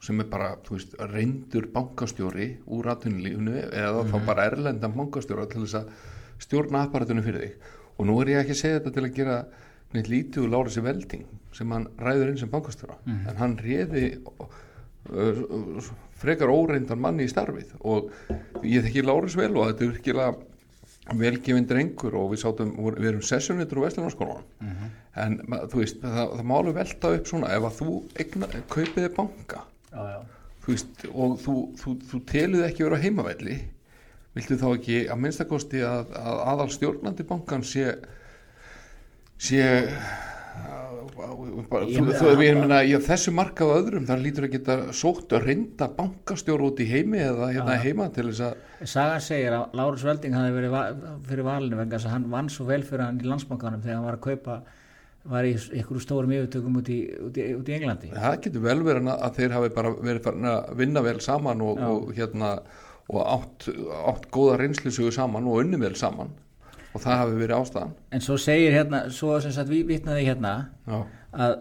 sem er bara, þú veist, reyndur bankastjóri úr atvinnulífunu eða þá bara erlendan bankastjóra til þess að stjórna apparatunum fyrir þig og nú er ég ekki að segja þetta til að gera neitt lítið úr Lárusi Velding sem hann ræður inn sem bankastjóra. En hann réði frekar óreindan manni í starfið. Og ég þekki Lárus vel og þetta er virkilega velgefin drengur og við sátum, við erum sessionitur úr Vestlunarskólan en ma- þú veist, það, það má alveg velta upp svona ef að þú eigna, kaupiði banka Já, já. þú veist, og þú, þú, þú teluð ekki vera á heimavelli viltu þá ekki að minnstakosti að, að aðal stjórnandi bankan sé sé þú, þú, ég þessu marka á öðrum, það lítur að geta sótt að reynda bankastjóru út í heimi eða hérna Já. heima til þess að Sagan segir að Lárus Velding hafi verið va fyrir valinu vegna þess að hann vann svo vel fyrir hann í landsbankanum þegar hann var að kaupa var í einhverju stórum yfirtökum út í, út í, út í Englandi það getur vel verið að þeir hafi bara verið farin að vinna vel saman og, og hérna og átt, átt góða reynslusugu saman og unni vel saman. Og það hafi verið ástæðan. En svo segir hérna, svo sem sagt við vitnaði hérna já, að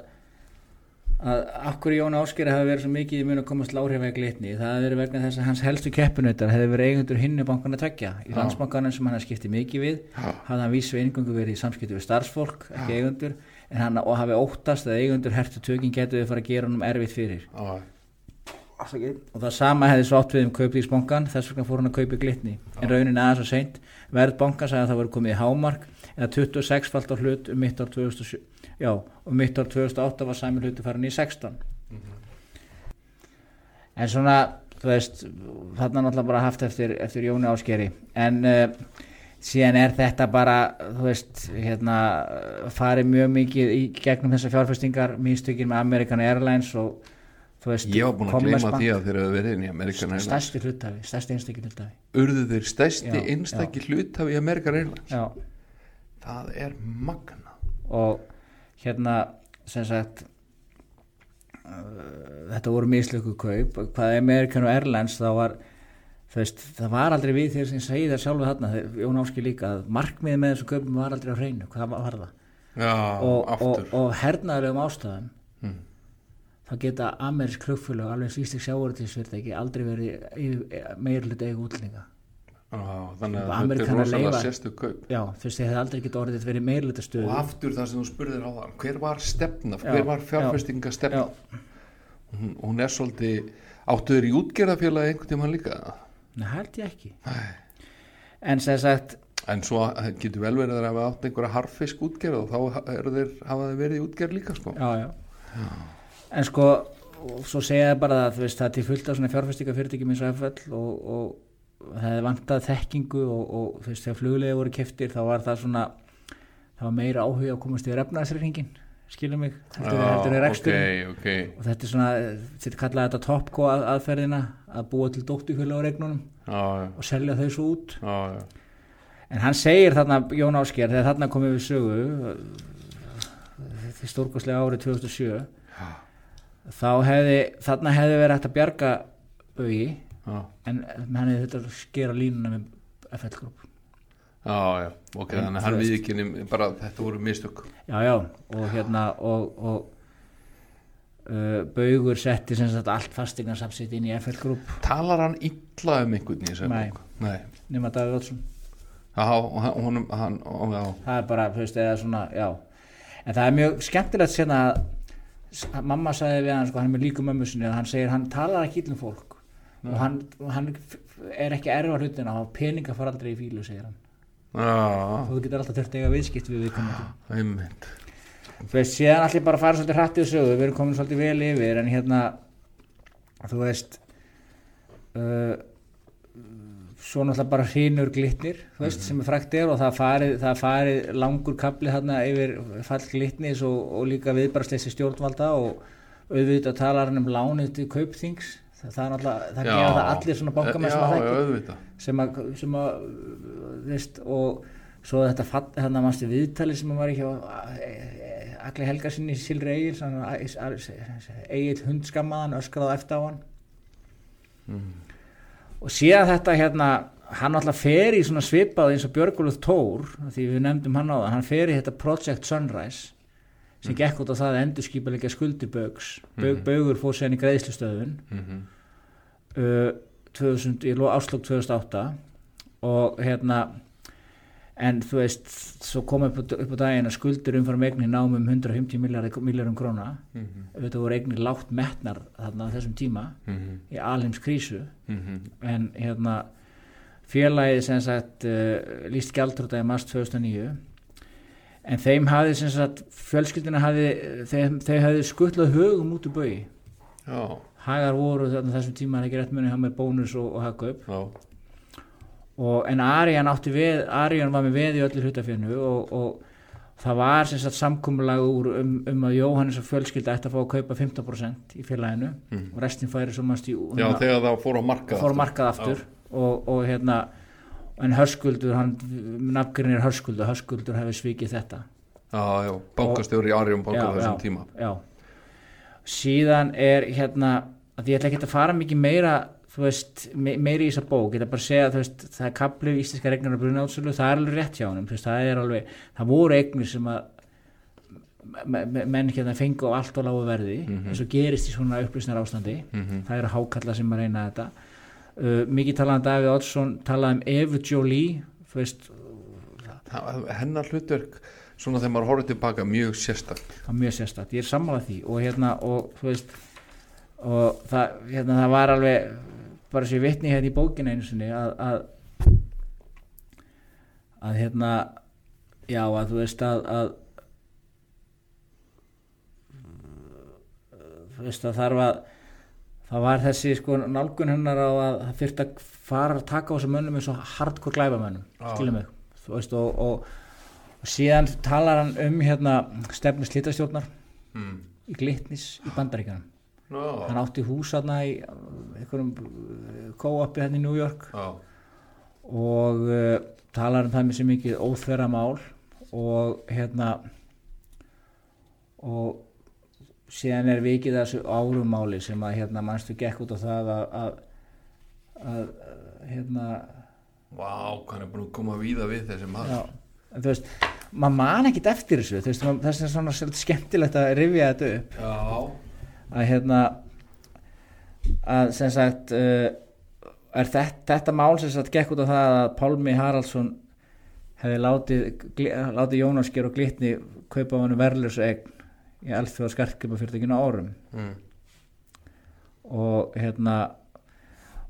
að akkur Jón Áskeri hafi verið svo mikið í mun að komast láhrifæg glitni? Það hafi verið vegna þess að hans helstu keppinautar hefði verið eigendur hinnu bankana tveggja. Í landsbankanum sem hann hafði skiptið mikið við hafði hann vísu eingungu verið í samskipti við starfsfólk ekki eigendur en hann og hafi óttast að eigendur hertu tökin getur við fara að gera honum erfitt fyrir. Já, og það sama hefði svo átt við um kaupísbankan þess vegna fór hann að kaupi glitni. En raunin aðeins og seint. Verð banka sagði að það voru komið í hámark eða 26 falt á hlut um mitt ár 2007 já, og mitt ár 2008 var sami hluti farin í 16 en svona þú veist, þarna náttúrulega bara haft eftir, eftir Jóni Áskeri en uh, síðan er þetta bara þú veist, hérna farið mjög mikið í gegnum þessar fjárfestingar mínstökin með American Airlines og veist, ég var búin að gleyma því að þeir hafa verið inn í Amerikan Airlines. Stærsti hlutafi, stærsti einstakki hlutafi urðu þeir stærsti Já, einstakki hluthafi í Amerikan Airlines? Já, það er magna og hérna sem sagt uh, þetta voru mislöku kaup. Hvað er American Airlines þá var veist, það var aldrei við þeir sem segi það sjálfu þarna, Jón Áski líka að markmiðið með þessu kaupum var aldrei á hreinu. Hvað var það? Já, og, og, og hernaðulegum ástæðum Hmm. Þá geta amerísk klugfélög alveg svístik sjávartíðsfyrirtæki aldrei verið meir hlut eigu útlendinga. Já, þannig að þetta er rosalega sérstu kaup. Já, þú veist, hefði aldrei getið orðið verið meir hlut og aftur það sem þú spurðir á það hver var stefna, Já, hver var já, fjárfestingastefna já, hún, hún er svolítið áttuður í útgerðafélagi einhvern tímann líka? Nei, held ég ekki. En sem sagt en svo getur vel verið að það hafa átt einhverja harfisk útgerð og þá þeir, hafa þeir verið í útgerð líka sko. já, já. En sko svo segja það bara að þú veist það til fullt af svona fjárfestingafyrirtækjum eins og FL og, og það hefði vantað þekkingu og, og þú veist þegar fluglega voru keftir þá var það svona það var meira áhuga að komast yfir efnaðsreikningin skilur mig, heldur við rekstur ok, ok. Og þetta er svona, þetta kallaði þetta topco að, aðferðina að búa til dótturfjöla á regnunum já, og selja þau svo út. Já. En hann segir þarna, Jón Ásker, þegar þarna komið við sögu því stórkostlega árið 2007 þá hefði, þarna hefði verið hægt að bjarga auði, Já, en hann hefði þetta að skera línuna með FL Group. já, já, ok, En þannig að hann veist- við ekki bara þetta voru mistök Já, já, og hérna, og, og uh, Baugur setti sem sagt allt fastegnarsafsitt inn í FL Group, talar hann illa um einhvern í Nei. bók? Nei, nema Davíð Oddsson. já, og hann- hann, ó, já, það er bara, þú veist, eða svona, já en það er mjög skemmtilegt sérna að mamma sagði við hann, sko, hann er með líku mömmu sinni, hann segir, hann talar ekki illum fólk. Og hann, og hann f- er ekki erfa hlutina og peninga fara aldrei í fílu, segir hann. Já, og þú getur alltaf þurft eiga viðskipt við viðkomandi. Síðan allir bara fara svolítið hratt í sögu, við erum komin svolítið vel yfir en hérna þú veist uh, svo náttúrulega bara hrínur glitnir veist, sem er frækt er og það farið, það farið langur kapli þarna yfir fall glitnis og, og líka viðbarsleysi stjórnvalda og auðvitað talar hann um lánið til kaupþings. Það, það er náttúrulega, það gefa það allir svona bankamenn sem að já, já, þekki auðvitað. Sem að, sem að veist, og svo þetta fatt, hérna mannstu viðtali sem að var ekki á allir helga sinni Silri Egil Egil hundskammaðan öskraði eftir á hann og síðan þetta hérna hann alltaf fer í svona svipað eins og Björguluf Tór því við nefndum hann á það, hann fer í þetta Project Sunrise sem gekk út á það að endurskipa skuldir Bögs Bög, Bögur fór sérn í greiðslustöðun Mhm. uh, 2000, í árslok 2008 og hérna en þú veist, svo kom upp, upp á daginn að skuldur umfram eignir náum um 150 miljarum króna. Mhm. þetta voru eignir lágt metnar þarna á þessum tíma Mhm. í alheims krísu Mhm. en hérna félagið sem sagt uh, líst gjaldrúta í mars 2009 en þeim hafði sem sagt fjölskyldina hafði þeim, þeim hafði skuttlað högum út úr bögi já, hagar voru þarna þessum tíma ekki rétt muni hafa með bónus og, og hagkaup. Já, og, en Arian átti við Arian var með veð í öllu hlutafjörnu og, og, það var sem sagt samkumulag úr um, um að Jóhannes og fjölskylda ætti að fá að kaupa 15% í félaginu og restin færi mannst í Mhm. Já, þegar það fór á markað fór markað aftur. Og, og hérna en hörskuldur, hann nafngrinir hörskuldur, hörskuldur hefði svikið þetta. Já, já, bankastjóri í Arjón banka á þessum tíma. já. síðan er hérna að ég ætla ekki að fara mikið meira þú veist, me meiri í þessa bók ég ætla bara að segja, þú veist, það er kaplu í íslenska regnar og brunátsölu, það er alveg rétt hjá hann það er alveg, það voru eignir sem að me- me- menn hérna fengu á allt og lágu verði eins og gerist í svona upplýsnar ástandi. Það eru hákalla sem að reyna þetta. Uh, mikið talaðan Davíð Oddsson talaði um Evu Jolie veist, Það- Hennar hlutverk, svona þegar maður horfður tilbaka, mjög sérstakt. Það mjög sérstætt, ég er sammálað því. Og hérna og þú veist og það, hérna, það var alveg bara svo ég vitni hérna í bókina einu sinni að, að að hérna já að þú veist að, að þú veist að þarf að það var þessi sko nálgun hennar á að það fyrst að fara að taka á þessum mönnum eins og hardcore glæbamönnum Já. skilum mig þú veist og, og, og síðan talar hann um hérna stefnu slítastjórnar mm. í Glitnis í Bandaríkanum Nó, hann átti hús hérna í uh, einhverjum kóapi hérna í New York. Já, og uh, talar um það með sem mikið óþverra mál og hérna og síðan er vikið þessu árumáli sem að hérna mannstu gekk út á það að, að, að hérna vá, hann er búin að koma víða við þessi maður. Þú veist maður man ekkit eftir þessu. Veist, þess er svona skemmtilegt að rifja þetta upp. Já, að hérna að sem sagt uh, er þetta, þetta mál sem sagt gekk út á það að Pálmi Haraldsson hefði látið, látið Jónasker og Glitni kaupa á hann verðlösu eign í alþjóða skarkjöpa fyrirtækinu árum mm. og hérna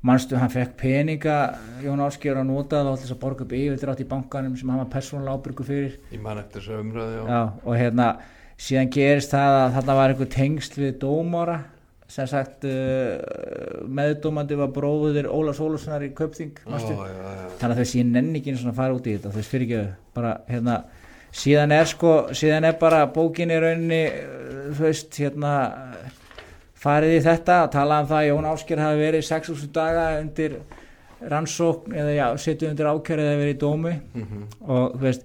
manstu hann fekk peninga Jón Ásker að nota þá að borga upp yfir átt í bankanum sem hann var persónulega ábyrgu fyrir ég man eftir þessu. Já, og hérna síðan gerist það að þarna var einhver tengsl við dómara sem sagt uh, meðdómandi var bróður Ólafs Ólafssonar í Já, manstu? já, já. þannig að þess ég nenni ekki einu svona fara út í þetta þess fyrir ekki bara hérna síðan er sko, síðan er bara bókin í rauninni uh, þú veist hérna farið í þetta að tala um það að Jón Ásker hafi verið 6.000 daga undir rannsókn eða já, setju undir ákjörið eða verið í dómi Mhm. og þú veist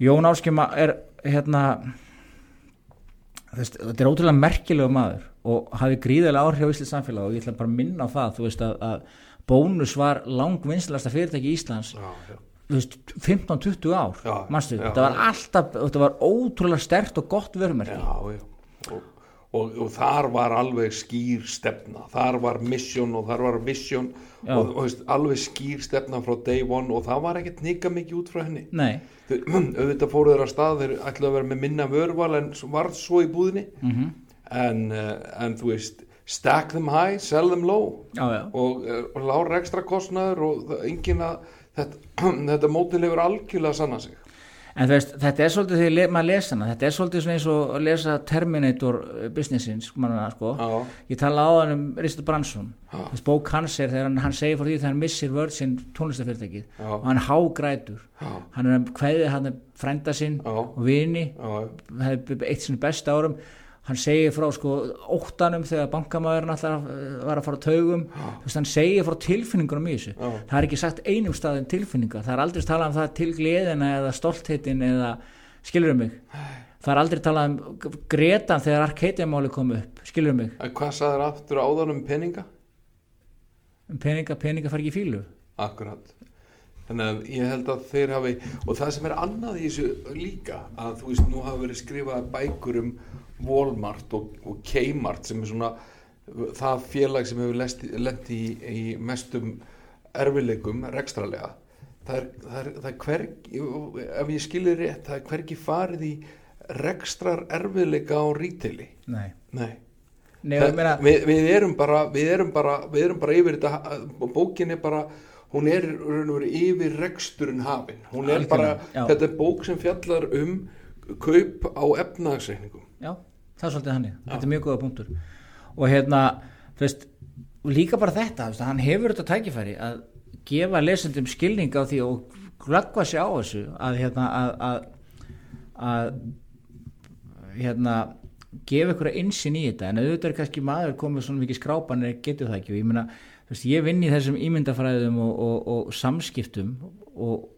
Jón Ásker er hérna veist, þetta er ótrúlega merkilegu maður og hafi gríðarlega áhrif á Íslands samfélag og ég ætla bara að minna á það þú veist að, að Bónus var langvinnslasta fyrirtæki í Íslands Já, já. þú veist, 15-20 ár já, þetta var alltaf þetta var ótrúlega stert og gott já. Og, og, og þar var alveg skýr stefna, þar var mission og þar var vision. Já. og, og veist, alveg skýr stefna frá day one og það var ekkert nýga mikið út frá henni. nei, Þau, auðvitað fóru þeirra stað, þeir ætlaðu að vera með minna vörval en varð svo í búðinni. Mm en, uh, en þú veist, stack them high, sell them low. Já, já, og, uh, og lára ekstra kostnaður og engin að þetta, þetta mótil hefur algjörlega sanna sig. En veist, þetta er svolítið þegar le- maður lesa hana, þetta er svolítið svona eins og að lesa Terminator uh, businessins manna, sko. Ég tala á hann um Richard Branson. Þess bók hans er þegar hann, hann segir frá því þegar hann missir Virgin tónlistafyrirtækið Já. og hann hágrætur. Já, hann er að kveðið hann frænda sinn Já. og vini. Eitt sinni besta árum hann segir frá sko óttanum þegar bankamæðurinn alltaf var að fara á taugum. Þú veist hann segir frá tilfinningunum í þessu. Já. það er ekki sagt einum stað um tilfinningar. Það er aldrei talað um það til gleðina eða stoltheitin eða skilurum mig? Það er aldrei talað um gretan þegar Arcadia-máli kom upp skilurum mig? En hvað sagður aftur áðan um peninga? um peninga, peninga far ekki í fílu Akkurat. Þannig að ég held að þeir hafi, og það sem er annað í þessu líka, að þú veist, nú hafa verið skrifað bækur um Walmart og, og Kmart sem er svona það félag sem hefur lent í, í mestum erfileikum rekstralega. Það er, það er, það er hvergi, ef ég skilir rétt, það er hvergi farið í rekstrar erfiðleika á rítili. nei, Nei. nei Það, meina við, við erum bara við erum bara, við erum bara yfir þetta bókin er bara hún er yfir reksturinn hafin hún er bara, Algjörlega, já. þetta er bók sem fjallar um kaup á efnagsreikningum Já, það er svolítið hannig, þetta er mjög góða punktur. Og hérna, þú veist líka bara þetta, veist, hann hefur þetta tækifæri að gefa lesendum skilning á því og glöggva sig á þessu að hérna, að, að, að hérna gefa ykkur að insinn í þetta. En auðvitað er kannski maður komið svona mikið skrápan er getur það ekki. Og ég meina veist, ég vinn í þessum ímyndafræðum og, og, og samskiptum og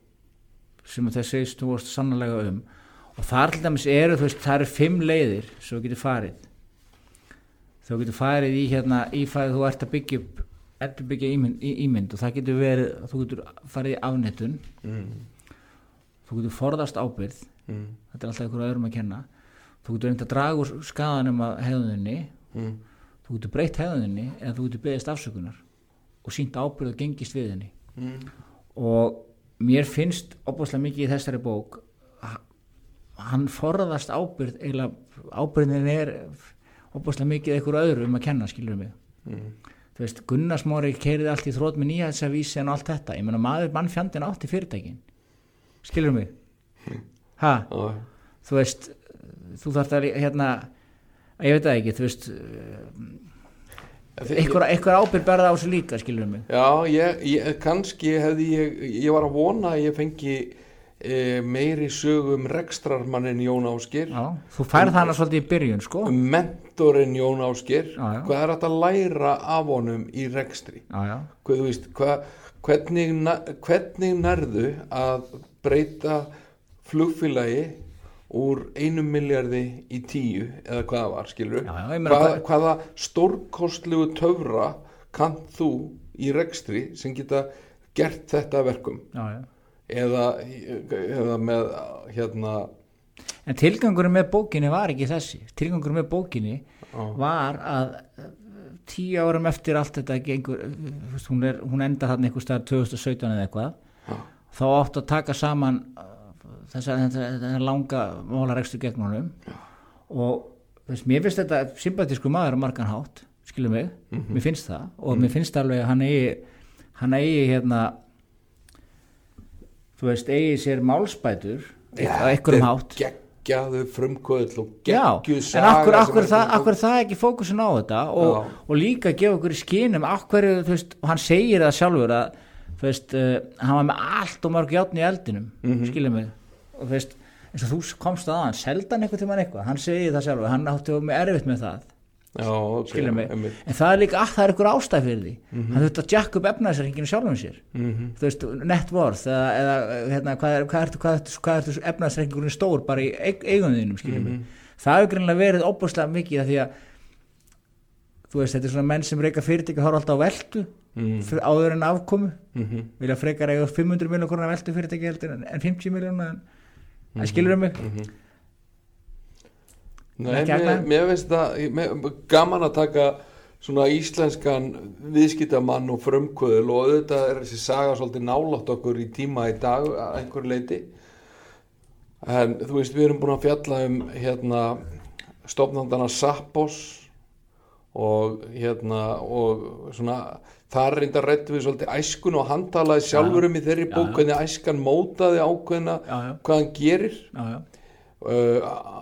sem það segist þú varst sannlega um og þar til dæmis eru þú veist, það eru fimm leiðir sem þú getur farið þú getur farið í hérna í fæðið þú ert að byggja upp ert að byggja ímynd, í, ímynd og það getur verið þú getur farið í afnettun mm. þú getur forðast ábyrð Mm. þetta er alltaf ykkur öðrum að kenna þú getur reynd að draga úr skadanum að hefðunni Mm. þú getur breytt hefðunni eða þú getur beðist afsökunar og sínt ábyrð og gengist við henni Mm. og mér finnst opaslega mikið í þessari bók hann forðast ábyrð eiginlega ábyrðin er opaslega mikið ykkur öðrum að kenna skilur mig. Mm. þú veist Gunnar Smári keiriði allt í þrótt með nýjæðsavísi og allt þetta. Ég meina maður mannfjandinn átti fyrirtækin. Skilur mig? Ha, Já. þú veist þú þarft að hérna ég veit það ekki, þú veist eitthvað, ábyrð berða á sig líka, skilur mig. Já, ég, ég, kannski hefði ég, ég var að vona að ég fengi e, meiri sögu um rekstrarmannin Jón Áskir, Já, þú færð hana svolítið í byrjun, sko. um mentorinn Jón Áskir, Já, já. hvað er hægt að læra af honum í rekstri? Já, já, Hvað, veist, hvað, hvernig, hvernig nærðu að breyta flugfélagi úr einum miljardi í tíu eða hvað það var, skilur Hvað, hvað- hvaða stórkostlegu töfra kann þú í rekstri sem geta gert þetta verkum? Já, já eða, eða með hérna En tilgangurinn með bókinni var ekki þessi. Tilgangurinn með bókinni á, var að tíu árum eftir allt þetta gengur, hún, er, hún endar hann einhver staðar 2017 eða eitthvað Já. þá átt að taka saman þess að þetta langa málarekstur gegn honum. Og þú veist, mér finnst þetta sympatísku maður á margan hátt, skilur mig. Mér finnst það. Og mér finnst alveg að hann eigi hann eigi hérna þú veist, eigi sér málsbætur. Á einhverjum hátt. geggjaðu frumkvöðl og Já, geggjuð en saga akkur, akkur, það, akkur það ekki fókusin á þetta og, og líka gefa okkur í skínum akkur, þú veist, og hann segir það sjálfur að þú veist, uh, hann var með allt og mörg játn í eldinum mm Mhm. mig. Og þú veist, eins og þú komst að hann seldan eitthvað til mann eitthvað, hann segir það sjálfur hann átti með erfitt með það Já, ok, skilur mig, einmitt. en það er líka að það er ykkur ástæð fyrir því Mhm. hann þurfti að jack upp efnaðsreikinu sjálfum sér þú veist, net worth eða, eða hérna, hvað er, hvað er, hvað er, hvað er efnaðsreikingurinn stór bara í eig, eigunðinum skiljum Mhm. mig, það hefur greinlega verið óbúslega mikið því að þú veist, þetta er svona menn sem reyka fyrirtæki horfa alltaf á Mm. fyrir áður en afkomu Mhm. vilja frekar eiga 500 miljón konar veltu fyrirtæki heldur en en 50 miljón en það skilur um mig Nei, mér, mér finnst það gaman að taka svona íslenskan viðskiptamann og frumkvöðul og auðvitað er þessi saga svolítið nálátt okkur í tíma í dag að einhver leiti en þú veist við erum búin að fjalla um hérna stofnandana Sappos og hérna og svona þar reyndar rættu við svolítið æskun og hann talaði sjálfur um í þeirri bók hvernig æskan mótaði ákveðna Já, já. hvað hann gerir. Já, já. uh,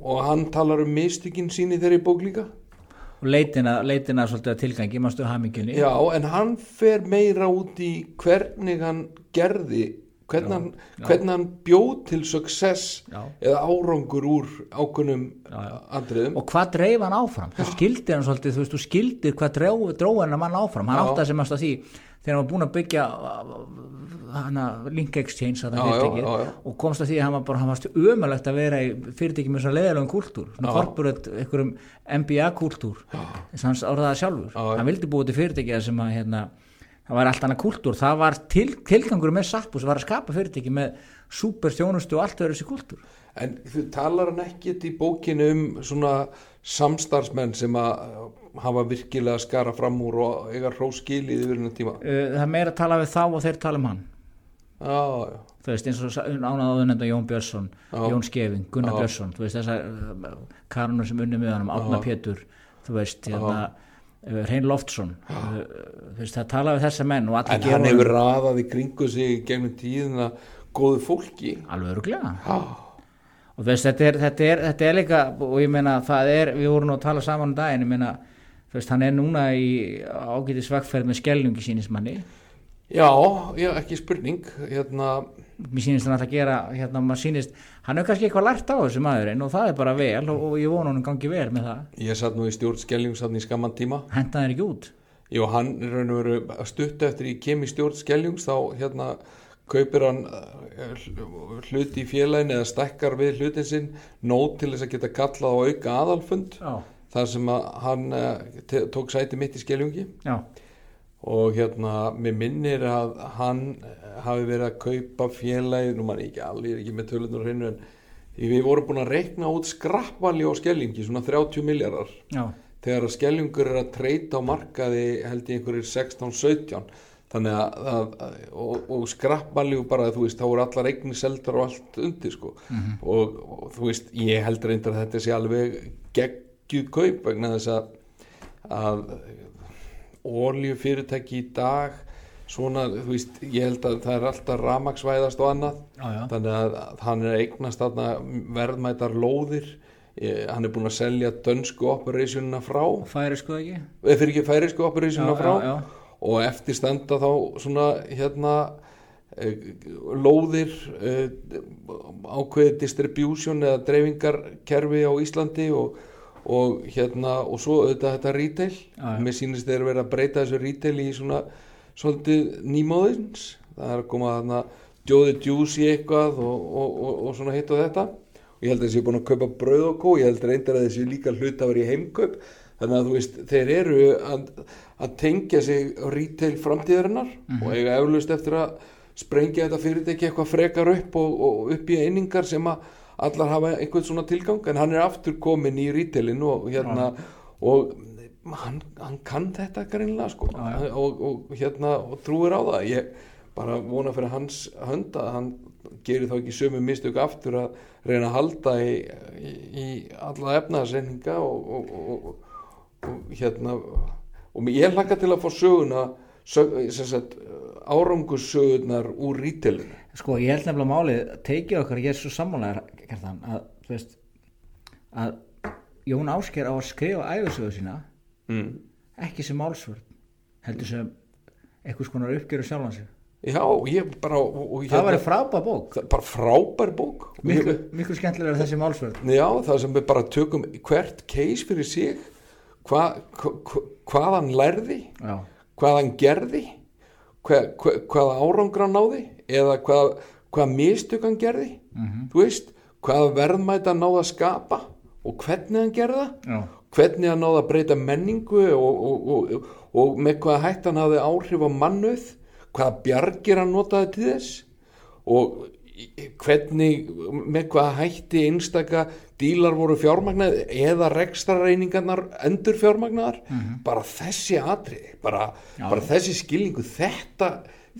og hann talar um mistökin sín í þeirri bók líka og leitina, leitina svolítið að tilgangi mástu hamingjunni já, en hann fer meira út í hvernig hann gerði hvernig, hann, já. hvernig hann bjóð til success Já. eða árangur úr já. andriðum og hvað dreif hann áfram þú skildir hann svolítið, þú veist, þú skildir hvað dróð dró hann áfram, hann Já. átti að sem að því þegar hann var búin að byggja hana link exchange Já, já, já, og komst að því að hann var bara, hann varst ömulegt að vera í fyrirtæki með svona leiðalegum kúltúr, svona Já. corporate einhverjum MBA kúltúr þess að hans orðaði sjálfur, Já, já. hann vildi búið til fyrirtæki sem að hérna, það var allt annað kúltúr. Það var til, tilgangur með Sappus var að skapa fyrirtæki með super þjónustu og allt öðru þessi kúltúr. En þú talar hann ekkit í bókinu um svona samstarfsmenn sem að hafa virkilega skara fram úr og eiga hróskilið yfir hennar tíma? Uh, það er meira að tala við þá og þeir tala um hann. Já, já, þú veist eins og ánaðu nefnda Jón Björnsson Já. Jón Skeving, Gunnar Já. Björnsson þú veist þessar uh, karunur sem unni með hann Átna. Pétur, þú veist hérna, uh, Hrein Loftsson þú veist það tala við þessa menn en hann hefur raðað í kringu sig gegnum tíðina góðu fólki. Alveg öruglega já, og veist þetta er, þetta, er, þetta er líka og ég meina það er, við vorum nú að tala saman um daginn, ég meina þú veist hann er núna í ágætis vegferð með skelljungi sínismanni Já, já, ekki spurning hérna, mér sýnist hann alltaf að gera hérna, maður sýnist, hann hefur kannski eitthvað lært á þessu maðurinn og það er bara vel og, og ég vona hann gangi vel með það. Ég satt nú í stjórn Skelljungs hann í skamman tíma. Henda þeir ekki út? Jú, hann er raun og veru að stutta eftir í stjórn Skelljungs þá hérna kaupir hann eh, hl- hluti í félagin eða stekkar við hlutin sinn nót til þess að geta kallað á auka aðalfund já, þar sem að hann eh, tók sæti mitt í Skelljungi já, og hérna, mér minnir að hann eh, hafi verið að kaupa félagið, nú mann ekki er ekki með tölunar hreinu en við vorum búin að reikna út skrappvali á Skelljungi, svona 30 miljardar þegar að skelljungur er að treyta á markaði held ég einhverjir 16-17 þannig að, að, að og, og skrappmaljú bara þú veist þá eru allar eigni seldar og allt undir sko. Og, og þú veist ég held reyndar að þetta sé alveg geggjuð kaup vegna þess að að oljufyrirtæki í dag svona, þú veist, ég held að það er alltaf ramaksvæðast og annað. Já, já. þannig að hann er að eignast verðmætar lóðir. Hann er búinn að selja dönsku operationina frá. Færi sko ekki? Fyrir ekki færisku operationina Já, frá. já, já. Og eftir standa þá svona hérna eh, lóðir eh, ákveðið distribution eða dreifingarkerfi á Íslandi og, og hérna og svo auðvitað þetta retail. Já. mér sýnist þeir verið að breyta þessu retail í svona svolítið nýmóðins. Það er að koma þarna Jóði Juice í eitthvað og, og, og, og svona hitt og þetta. Og ég held að þessi búin að kaupa brauð og kó ég held reyndar að þessi líka hlut að vera í heimkaup þannig að þú veist, þeir eru að, að tengja sig retail framtíðarinnar og eiga eflaust eftir að sprengja þetta fyrirtæki eitthvað frekar upp og, og upp í einingar sem að allar hafa einhvern svona tilgang. En hann er aftur komin í retailin og hérna og hann, hann kann þetta greinlega sko. Já, já. og, og hérna og trúir á það. Ég bara vona fyrir hans hönd að hann gerir þá ekki sömu mistök aftur að reyna að halda í, í, í alla og, og, og hérna og ég hlakka til að fá söguna sög, sagt, árangurssögunar úr rítilinu sko ég held nefnilega málið teikið okkar ég er svo sammálaðar að veist að Jón Ásker á að skrifa æfisögu sína mm. ekki sem málsvörn heldur sem einhvers konar uppgjöru sjálfan sig. Já, ég bara og, það væri frábær bók. Bara frábær bók. Miklu, miklu skemmtilega er þessi málsvörn. Já, það sem við bara tökum hvert case fyrir sig hva, hva, hvað hann lærði? Já, hvað hann gerði? Hva, hva, hvaða árangur hann náði? Eða hvað, hvað mistök hann gerði? Þú veist, hvaða verðmæta hann náði að skapa og hvernig hann gerði það? Já, hvernig hann náði að breyta menningu og, og, og, og með hvaða hætt hann hafði áhrif á mannuð hvaða bjargir hann notaði til þess? Og hvernig með hvaða hætti einstaka dílar voru fjármagnaði eða rekstrareiningarnar endur fjármagnaðar bara þessi atrið bara, bara þessi skilningu þetta,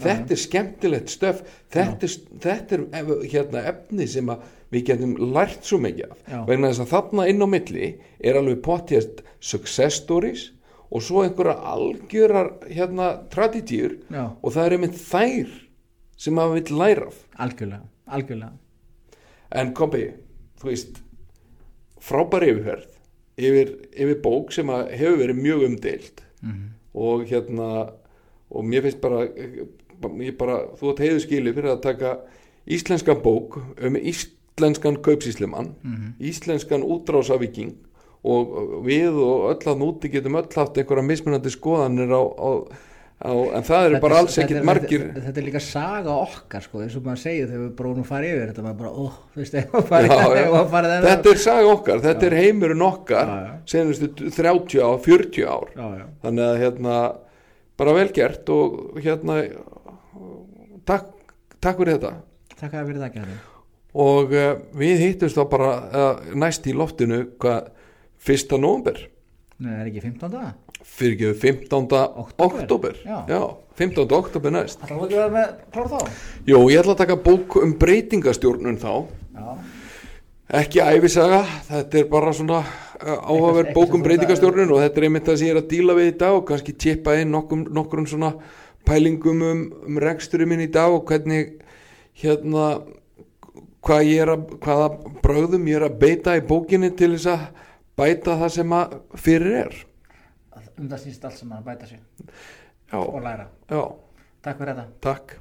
þetta er skemmtilegt stöf þetta þetta er ef- hérna, efni sem við getum lært svo mikið af. Já. vegna þess að þarna inn á milli er alveg pottjast success stories og svo einhverja algjörar hérna traditýr og það er einmitt þær sem maður vill læra af. Algjörlega algjörlega, en kombi, þú veist frábær yfirferð yfir, yfir bók sem hefur verið mjög umdeild og hérna og mér finnst bara, bara þú átt heiðu skili fyrir að taka íslenska bók um íslenskan kaupsíslimann, íslenskan útrásavíking og við og öll að núti getum öll haft einhverja mismunandi skoðanir á, á, á en það eru bara alls ekkit margir þetta, þetta er líka saga okkar sko, eins og maður segir þegar við bróðum að fara yfir þetta maður bara, ó, þú veist, ef maður farið Já, já. farið þetta er saga okkar, þetta er heimurinn okkar Já, já. senustu 30 ár, 40 ár. Já, já, þannig að hérna bara vel gert og hérna takk, takk fyrir þetta. Takk að fyrir það og uh, við hittumst þá bara uh, næst í loftinu hvað fyrsta nóvember Nei, það er ekki 15 daga fyrir ekki 15. Október. oktober Já. 15. oktober næst Það er að vera með klár þá Jú, ég ætla að taka bók um breytingastjórnun þá Já, ekki æfisaga, þetta er bara svona áhugaverð Eitthvað- bók um breytingastjórnun og þetta er einmitt það sem ég er að díla við í dag og kannski tippa inn nokkrum, nokkrum svona pælingum um, um reksturinn minn í dag og hvernig hérna hvað ég er að, hvaða bröðum ég er að beita í bókinni til þess að bæta það sem að fyrir er. Um það snýst allt sem maður bæta sig já, og læra. Já. Takk fyrir þetta. Takk